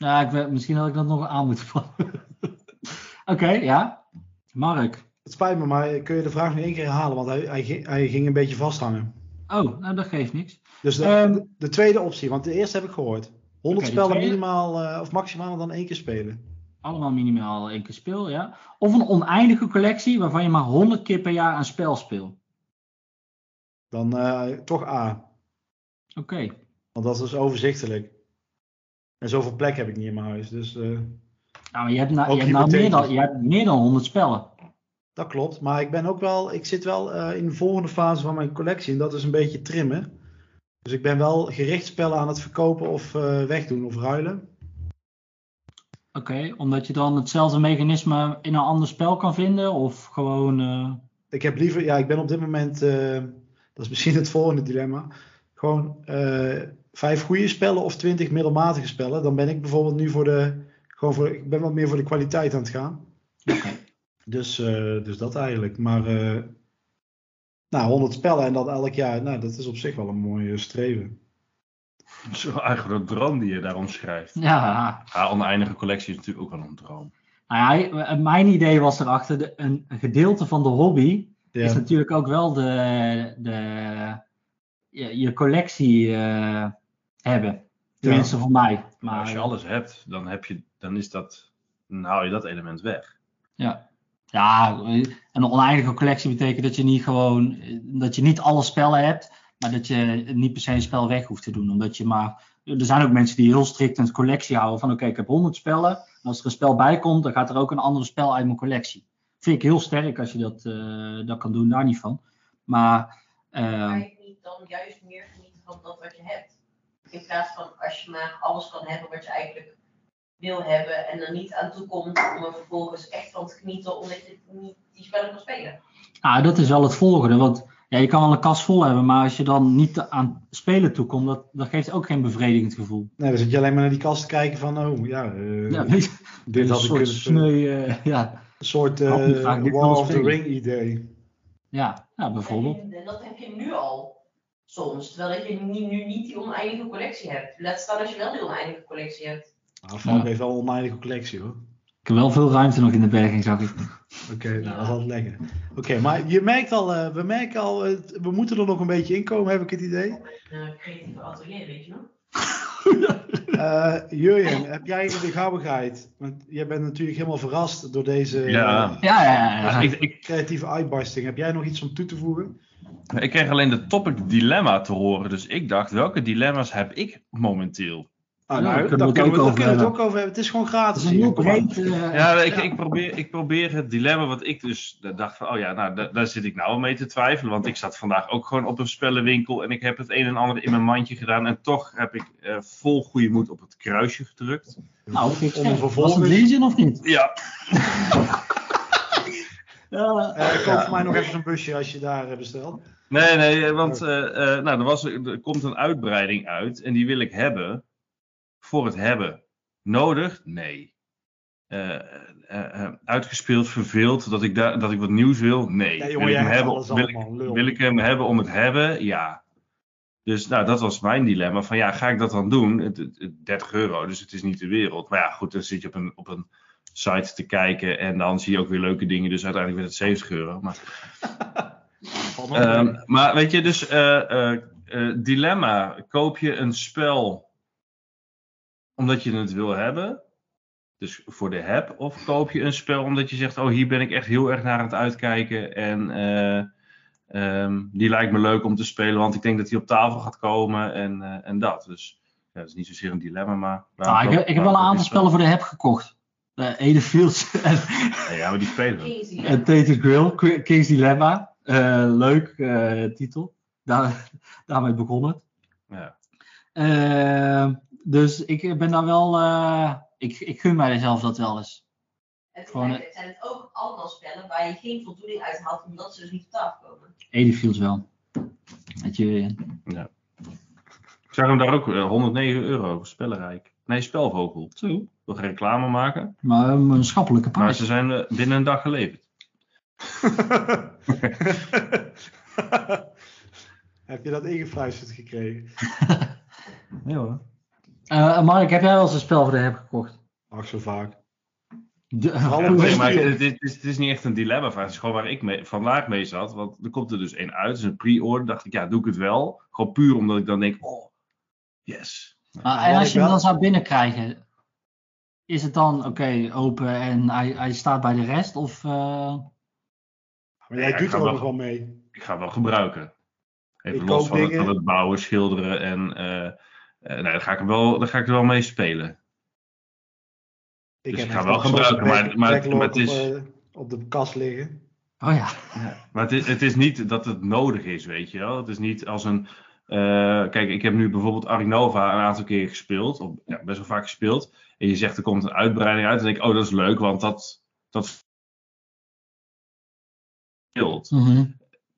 Ja, ik weet, misschien had ik dat nog aan moeten vallen. Oké, ja. Mark. Het spijt me, maar kun je de vraag nog één keer herhalen? Want hij, hij, ging- hij ging een beetje vasthangen. Oh, nou dat geeft niks. Dus de, Ehm, de, de tweede optie, want de eerste heb ik gehoord. 100 Oké, de spellen tweede? minimaal eh, of maximaal dan één keer spelen. Allemaal minimaal één keer speel, ja. Of een oneindige collectie waarvan je maar 100 keer per jaar een spel speelt. Dan eh, toch A. Oké. Want dat is dus overzichtelijk. En zoveel plek heb ik niet in mijn huis. Dus Nou, maar je hebt, je, hebt nou meer dan, je hebt meer dan 100 spellen. dat klopt. Maar ik ben ook wel, ik zit wel eh, in de volgende fase van mijn collectie. En dat is een beetje trimmen. Dus ik ben wel gericht spellen aan het verkopen of eh, wegdoen of ruilen. Oké, omdat je dan hetzelfde mechanisme in een ander spel kan vinden? Of gewoon. Ik heb liever, ja, ik ben op dit moment, dat is misschien het volgende dilemma. Gewoon vijf goede spellen of twintig middelmatige spellen. Dan ben ik bijvoorbeeld nu voor de, gewoon voor, ik ben wat meer voor de kwaliteit aan het gaan. Oké. Dus, eh, dus dat eigenlijk. Maar, eh, nou, 100 spellen en dat elk jaar, nou, dat is op zich wel een mooie streven. Dat is wel eigenlijk een droom die je daar omschrijft. Ja. Ja, oneindige collectie is natuurlijk ook wel een droom. Nou ja, eh, mijn idee was erachter, de, een gedeelte van de hobby Ja, is natuurlijk ook wel de, de, je, je collectie eh, hebben. Tenminste voor mij. Maar als je alles hebt, dan, heb je, dan, is dat, dan haal je dat element weg. Ja. Ja, een oneindige collectie betekent dat je niet gewoon dat je niet alle spellen hebt, maar dat je niet per se een spel weg hoeft te doen. Omdat je maar. Er zijn ook mensen die heel strikt een collectie houden van oké, ik heb 100 spellen. En als er een spel bij komt, dan gaat er ook een ander spel uit mijn collectie. Vind ik heel sterk als je dat, eh, dat kan doen, daar niet van. Maar Ga eh, je niet dan juist meer genieten van dat wat je hebt? In plaats van als je maar alles kan hebben wat je eigenlijk wil hebben en er niet aan toe komt om er vervolgens echt van te genieten omdat je niet die spellen kan spelen. nou, dat is wel het volgende. Want ja, je kan wel een kast vol hebben, maar als je dan niet aan spelen toekomt, dat, dat geeft ook geen bevredigend gevoel. nee, dan zit je alleen maar naar die kast te kijken van, oh ja, eh, Ja, dit had ik kunnen sneu, eh, ja. Een soort niet eh War willen of the. Ring idee. Ja, ja, bijvoorbeeld. En, en dat heb je nu al soms, terwijl dat je nu, nu niet die oneindige collectie hebt. Laat staan als je wel die oneindige collectie hebt. Nou, Falk Ja. heeft wel een oneindige collectie hoor. Ik heb wel veel ruimte nog in de berging, zag ik. Oké, nou dat is altijd lekker. Oké, maar je merkt al, eh, we merken al, eh, we moeten er nog een beetje in komen, heb ik het idee. Uh, creatieve atelier, weet je nog? Eh Jurjen, heb jij de gauwigheid, want jij bent natuurlijk helemaal verrast door deze eh, Ja. Ja, ja, ja. creatieve uitbarsting. Heb jij nog iets om toe te voegen? Ik kreeg alleen de topic dilemma te horen. Dus ik dacht, welke dilemma's heb ik momenteel? Ah, nou, daar kunnen we het ook het over ook over hebben. Het is gewoon gratis. is hier. Breed... eh, Ja, ik, Ja. Ik, probeer, ik probeer het dilemma wat ik dus dacht van, oh ja, nou, da- daar zit ik nou al mee te twijfelen. Want ik zat vandaag ook gewoon op een spellenwinkel en ik heb het een en ander in mijn mandje gedaan. En toch heb ik eh, vol goede moed op het kruisje gedrukt. Nou, vind ik. Was het Legion of niet? Ja, Ja, Eh, koop voor mij nog even zo'n busje als je daar eh, bestelt. nee, nee, want eh, eh, nou, er, was, er komt een uitbreiding uit en die wil ik hebben voor het hebben. Nodig? Nee. Uitgespeeld, verveeld, dat ik, daar dat ik wat nieuws wil? Nee. Ja, wil, ik hem hebben, wil, ik, wil hem hebben om het hebben? Ja. Dus nou, dat was mijn dilemma. Van ja, ga ik dat dan doen? Het, het- het 30 euro, dus het is niet de wereld. Maar ja, goed, dan zit je op een, op een site te kijken en dan zie je ook weer leuke dingen. Dus uiteindelijk werd het 70 euro. Maar Ehm, maar weet je, dus eh, eh, eh, dilemma. Koop je een spel omdat je het wil hebben? Dus voor de heb. Of koop je een spel omdat je zegt, oh hier ben ik echt heel erg naar aan het uitkijken. En eh, ehm, die lijkt me leuk om te spelen, want ik denk dat die op tafel gaat komen en, eh, en dat. Dus Ja, dat is niet zozeer een dilemma, maar... Nou, ik, heb- ik heb wel een aantal spellen voor de heb gekocht. Uh, Edefields en, Ja, maar die spelen en Tated Grill, King's Dilemma. Eh, leuk eh, titel. Daar, daarmee begon het. Ja. Eh, dus ik ben daar wel... eh, ik, ik gun mijzelf dat wel eens. En Gewoon, tegelijkertijd zijn het ook allemaal spellen waar je geen voldoening uit haalt omdat ze dus niet op tafel komen. Edefields wel. Weet je, Ik zag hem daar ook, eh, 109 euro, spellenrijk. Nee, spelvogel. zo. Ik wil geen reclame maken, Maar een schappelijke maar prijs. ze zijn eh, binnen een dag geleverd. Heb je dat ingefluisterd gekregen? Ja hoor. Eh, Mark, heb jij wel eens een spel voor de heb gekocht? Ach, zo vaak. De, Ja, nee, maar het, is, het is- het is niet echt een dilemma vraag. Het is gewoon waar ik mee, vandaag mee zat. Want er komt er dus één uit. Het is een pre-order. dacht ik, ja, doe ik het wel. Gewoon puur omdat ik dan denk, oh, yes. Maar, en als je hem dan zou binnenkrijgen, is het dan oké, open en hij, hij staat bij de rest? Of, eh, Maar jij Ja, doet er ook nog wel mee. Ik ga het wel gebruiken. Even Ik los van het, dingen. van het bouwen, schilderen en... eh eh, nee, daar ga ik er wel, daar ga ik er wel mee spelen. Ik Dus ik ga wel gebruiken, maar- maar- het is- op, op de kast liggen. oh ja, Maar het is, het is niet dat het nodig is, weet je wel. Het is niet als een... eh, kijk, ik heb nu bijvoorbeeld Arinova een aantal keer gespeeld. Of ja, best wel vaak gespeeld. En je zegt er komt een uitbreiding uit. En dan denk ik, oh dat is leuk, want dat... dat speelt. Mhm.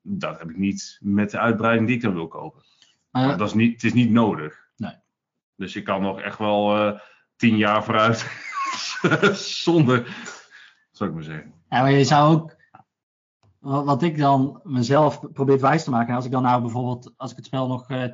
Dat heb ik niet met de uitbreiding die ik dan wil kopen. Maar, dat is niet, het is niet nodig. Nee. Dus je kan nog echt wel eh, tien jaar vooruit zonder, zou ik maar zeggen. ja, maar je zou ook, wat, wat ik dan mezelf probeer wijs te maken, als ik dan nou bijvoorbeeld, als ik het spel nog, eh,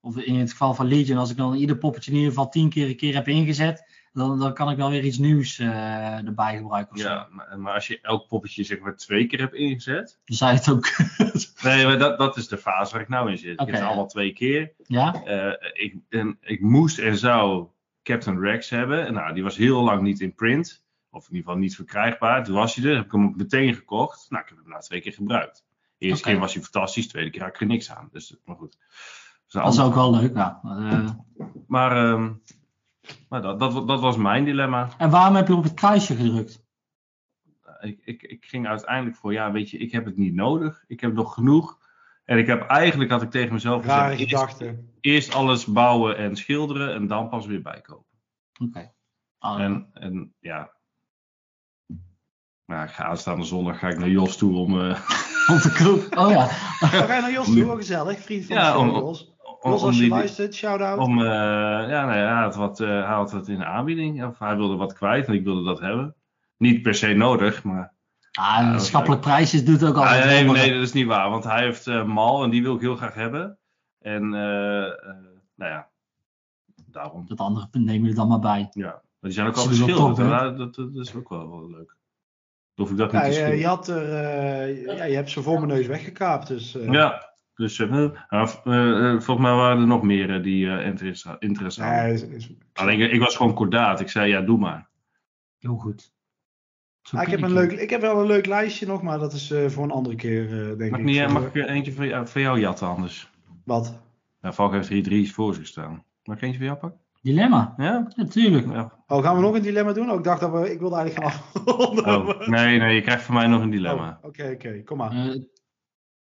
of in het geval van Legion, als ik dan ieder poppetje in ieder geval tien keer een keer heb ingezet, dan, dan kan ik wel weer iets nieuws eh, erbij gebruiken. Of zo. Ja, maar, maar als je elk poppetje zeg maar twee keer hebt ingezet. Dan zou je het ook, Nee, maar dat, dat is de fase waar ik nou in zit. ik heb het ja. allemaal twee keer. ja? Eh, ik, en, ik moest en zou Captain Rex hebben. En nou, die was heel lang niet in print. Of in ieder geval niet verkrijgbaar. Toen was hij er. Heb ik hem meteen gekocht. Nou, ik heb hem na twee keer gebruikt. De eerste keer was hij fantastisch. De tweede keer had ik er niks aan. Dus, maar goed. Dus Dat is ook wel leuk, ja. Eh, Maar, ehm, maar dat, dat, dat was mijn dilemma. en waarom heb je op het kruisje gedrukt? Ik, ik, ik ging uiteindelijk voor, ja, weet je, ik heb het niet nodig. Ik heb nog genoeg. En ik heb eigenlijk, had ik tegen mezelf Rare gezegd, gedachte. eerst alles bouwen en schilderen en dan pas weer bijkopen. Oké. Ah, En, en ja. Nou, ik ga aanstaande zondag ga ik naar Jos toe om, eh, Op de kroeg. Oh ja. We gaan naar Jos toe, gezellig. Vriend van Ja, de om- Jos. om, Jos, om als je die- luistert, shout-out. om, eh, ja, nee, hij had wat, eh, hij had wat in de aanbieding. Of hij wilde wat kwijt en ik wilde dat hebben. Niet per se nodig, maar Ah, een is schappelijk prijsje doet ook Ah, altijd nee, wel nee, wat. dat is niet waar. Want hij heeft eh, mal en die wil ik heel graag hebben. En eh, eh, nou ja, daarom. Dat andere nemen we dan maar bij. Ja. Maar die zijn ook al er geschilderd. dat, dat is ook wel, wel leuk. Hoef ik dat Ja, niet je, je, had er, eh, ja, je hebt ze voor mijn neus weggekaapt. Dus, eh, Ja, dus eh, nou, volgens mij waren er nog meer die eh, interesse, interesse hadden. nee, is- is- Alleen ik, ik was gewoon kordaat. Ik zei ja, doe maar. Heel goed. Zo Ah, ik, heb een leuk, ik heb wel een leuk lijstje nog, maar dat is eh, voor een andere keer, eh, denk Mag, ik. niet, mag ik er eentje van jou, van jou jatten anders? Wat? Ja, Valk heeft er hier drie voor zich staan. Mag ik eentje van jou pakken? Dilemma. Ja? Natuurlijk. ja. Oh, gaan we nog een dilemma doen? Oh, ik dacht dat we, ik wilde eigenlijk gaan afronden. Oh, nee, nee, je krijgt van mij nog een dilemma. Oh, Oké, oké, kom maar. Eh,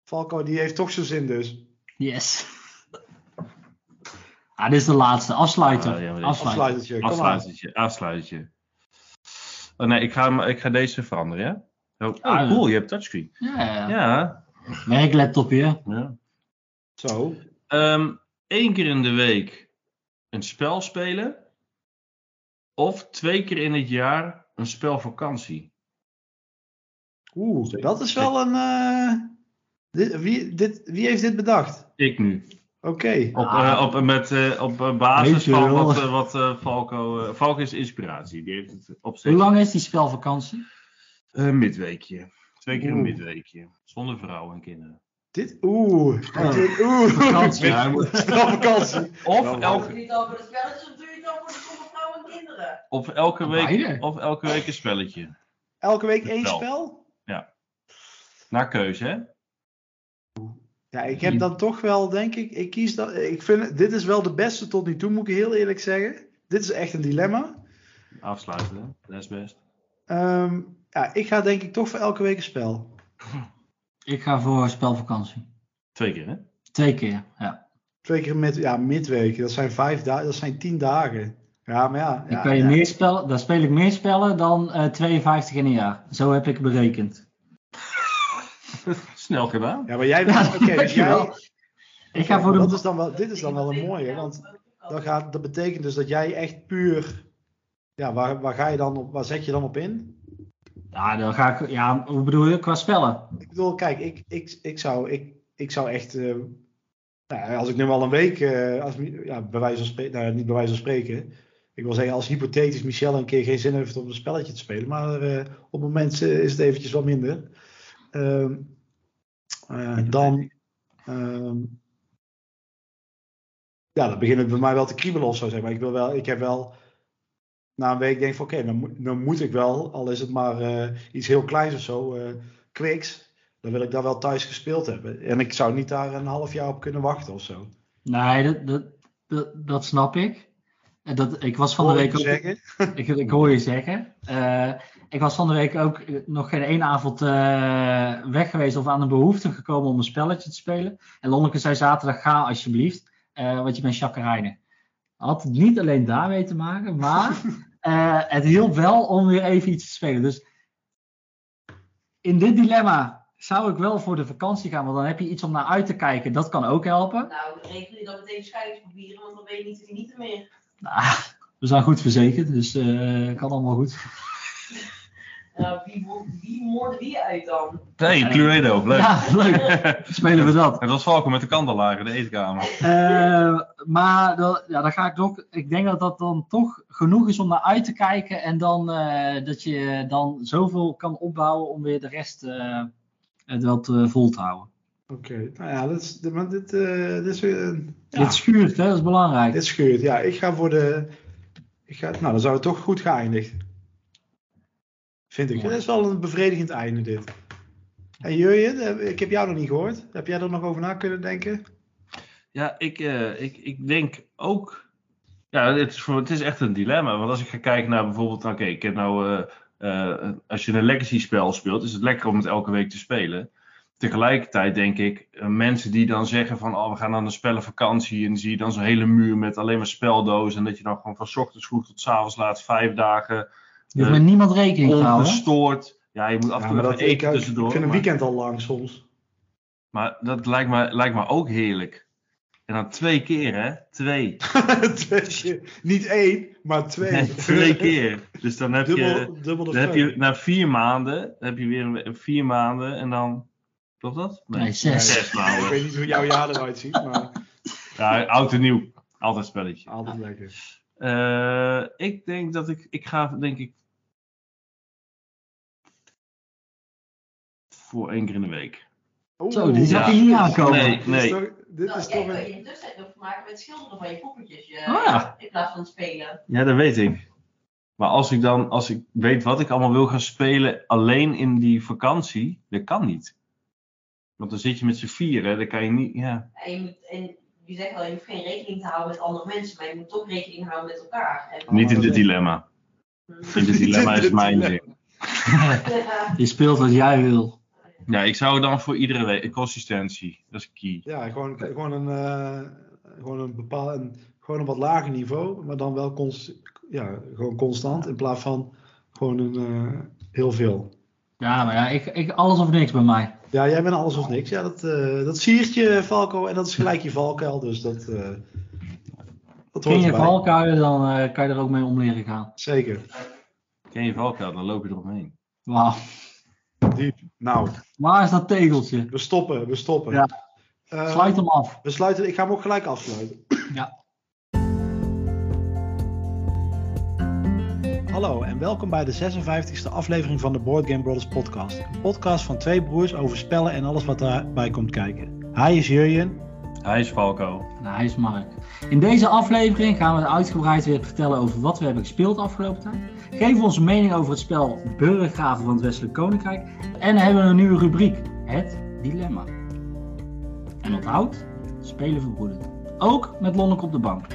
Falco, die heeft toch zijn zin dus. yes. Ah, dit is de laatste. Afsluiter. Ah, ja. Afsluitertje. Oh nee, ik ga, ik ga deze veranderen, ja? Oh, oh, Ah, ja. cool, je hebt touchscreen. Ja, ja. Hier. ja. Zo. Eén Eén keer in de week een spel spelen. Of twee keer in het jaar een spelvakantie. Oeh, dat is wel een... eh, dit, wie, dit, wie heeft dit bedacht? Ik nu. Oké. Op, Ah. eh, op, met, eh, op basis van wat, wat eh, Falco... eh, Falco is inspiratie. Die heeft het op Hoe lang is die spelvakantie? Een midweekje. Twee keer een midweekje. Zonder vrouwen en kinderen. Dit, oeh. Oh. Dit- Oeh. Vakantie. Ja. Of, Wel, Doe elke, je niet over de spelletjes of doe je het dan voor de stomme vrouwen en kinderen? of, elke week, Beide. of elke week een spelletje. Elke week één Spel. spel? Naar keuze, hè? Ja, ik heb dan toch wel, denk ik, ik kies dat. Ik vind, dit is wel de beste tot nu toe, moet ik heel eerlijk zeggen. Dit is echt een dilemma. Afsluiten, hè? dat is best. Ehm, ja, ik ga denk ik toch voor elke week een spel. Ik ga voor spelvakantie. Twee keer, hè? Twee keer, ja. Twee keer met, ja, midweek. Dat zijn vijf dagen, dat zijn tien dagen. Ja, maar ja. Dan, ja, kan je ja. meer spellen, dan speel ik meer spellen dan eh 52 in een jaar. Zo heb ik berekend. Snel gedaan. Ja, maar jij. Ja, Oké, dus jij. Ik ga voor de... dat is dan wel, dit is dan wel een mooie, want dat, gaat, dat betekent dus dat jij echt puur. Ja, waar, waar ga je dan op, waar zet je dan op in? Ja, dan ga ik... Ja, hoe bedoel je? Qua spellen? Ik bedoel, kijk, ik, ik, ik, zou, ik, ik zou echt. eh, nou, als ik nu al een week. eh, als, ja, bij wijze van spreken. Nou, niet bij wijze van spreken. Ik wil zeggen, als hypothetisch Michel een keer geen zin heeft om een spelletje te spelen. Maar eh, op het moment is het eventjes wat minder. Ehm, eh, dan. ehm, ja, dan begint het bij mij wel te kriebelen of zo. Zeg maar. ik, wil wel, ik heb wel. Na een week denk ik van oké, dan, moet- dan moet ik wel. Al is het maar eh, iets heel kleins of zo. eh Quicks. Dan wil ik daar wel thuis gespeeld hebben. En ik zou niet daar een half jaar op kunnen wachten of zo. Nee, dat, dat, dat, dat snap ik. En Dat, ik was van de Hoor week ik ook... je zeggen. Ik, ik hoor je zeggen. Eh, ik was van de week ook nog geen één avond eh, weg geweest of aan de behoefte gekomen om een spelletje te spelen. En Lonneke zei zaterdag, ga alsjeblieft, eh, want je bent chagrijnig. Had het niet alleen daarmee te maken, maar eh, het hielp wel om weer even iets te spelen. Dus in dit dilemma zou ik wel voor de vakantie gaan, want dan heb je iets om naar uit te kijken. Dat kan ook helpen. Nou, regel je dan meteen scheidingspapieren, want dan ben je niet te genieten meer. Nou, we zijn goed verzekerd, dus eh kan allemaal goed. Nou, wie, wie moorde wie uit dan? Nee, Cluedo, leuk. Ja, leuk. Spelen we dat. Het was Valken met de kandelaar in de eetkamer. Eh, maar dan, ja, dan ga ik toch. Ik denk dat dat dan toch genoeg is om naar uit te kijken. En dan eh, dat je dan zoveel kan opbouwen om weer de rest eh, het wel te vol te houden. Oké, nou ja, dit, is, dit, maar dit, eh, dit is weer een- ja, Dit schuurt, hè? dat is belangrijk. dit scheurt. Ja, ik ga voor de. Ik ga, nou, dan zou het toch goed geëindigd. Vind ik. Mooi. Dat is wel een bevredigend einde, dit. En Jurjen, eh, ik heb jou nog niet gehoord. Heb jij er nog over na kunnen denken? Ja, ik, eh, ik, ik denk ook. Ja, het is, voor, het is echt een dilemma. Want als ik ga kijken naar bijvoorbeeld. Oké, ik heb nou. eh, eh, als je een legacy spel speelt, is het lekker om het elke week te spelen. Tegelijkertijd denk ik, mensen die dan zeggen van oh, we gaan aan een spellenvakantie en zie je dan zo'n hele muur met alleen maar speldozen en dat je dan gewoon van ochtends vroeg tot 's avonds laat vijf dagen Je hoeft met niemand rekening te houden. hè? ongestoord. Ja, je moet af en Ja, toe maar even dat, ik, tussendoor. vind een maar- weekend al lang soms. Maar dat lijkt me, lijkt me ook heerlijk. En dan twee keer, hè? Twee. Twee. Niet één, maar twee. Nee, twee keer. Dus dan heb je, Dubbel, dubbel de dan heb je na vier maanden, heb je weer een- vier maanden en dan. Klopt dat? Nee, zes. Zes Ik maanden. weet niet hoe jouw jaar eruit ziet, maar Ja, oud en nieuw. Altijd spelletje. altijd lekker. Eh, ik denk dat ik, ik ga denk ik voor één keer in de week. Zo, die zag Ja. je niet aankomen. Nee, Dit nee. is toch, dit Nou, is jij toch kan een... je dus nog maken met schilderen van je poppetjes. Je, Oh ja. In plaats van spelen. Ja, dat weet ik. Maar als ik dan, als ik weet wat ik allemaal wil gaan spelen, alleen in die vakantie, dat kan niet. Want dan zit je met z'n vieren, dan kan je niet, ja. En je, moet, en je zegt wel, je hoeft geen rekening te houden met andere mensen, maar je moet toch rekening houden met elkaar. En, Niet in dit is- dilemma. Hmm. In dit dilemma is Dit mijn zin. Ja. Je speelt wat jij wil. Ja, ik zou dan voor iedere week, consistentie, dat is key. Ja, gewoon, gewoon een, eh, gewoon een bepaald, een, gewoon een wat lager niveau, maar dan wel cons, ja, gewoon constant in plaats van gewoon een eh, heel veel. Ja, maar ja, ik, ik, alles of niks bij mij. Ja, jij bent alles of niks. Ja, dat, eh dat siert je, Falco, en dat is gelijk je valkuil, dus dat, eh dat Ken je erbij. valkuilen, dan eh, kan je er ook mee om leren gaan. Zeker. Ken je valkuil, dan loop je eromheen. Wauw. Diep. Nou, Waar is dat tegeltje? we stoppen, we stoppen. Ja. Eh, Sluit hem af. We sluiten, ik ga hem ook gelijk afsluiten. Ja. Hallo en welkom bij de 56e aflevering van de Board Game Brothers podcast. Een podcast van twee broers over spellen en alles wat daarbij komt kijken. Hij is Jurjen. Hij is Falco. Nou, hij is Mark. In deze aflevering gaan we uitgebreid weer vertellen over wat we hebben gespeeld de afgelopen tijd. We onze mening over het spel Burggraven van het Westelijk Koninkrijk. En hebben we een nieuwe rubriek, het dilemma. En onthoud, spelen verbroedert. Ook met Lonneke op de bank.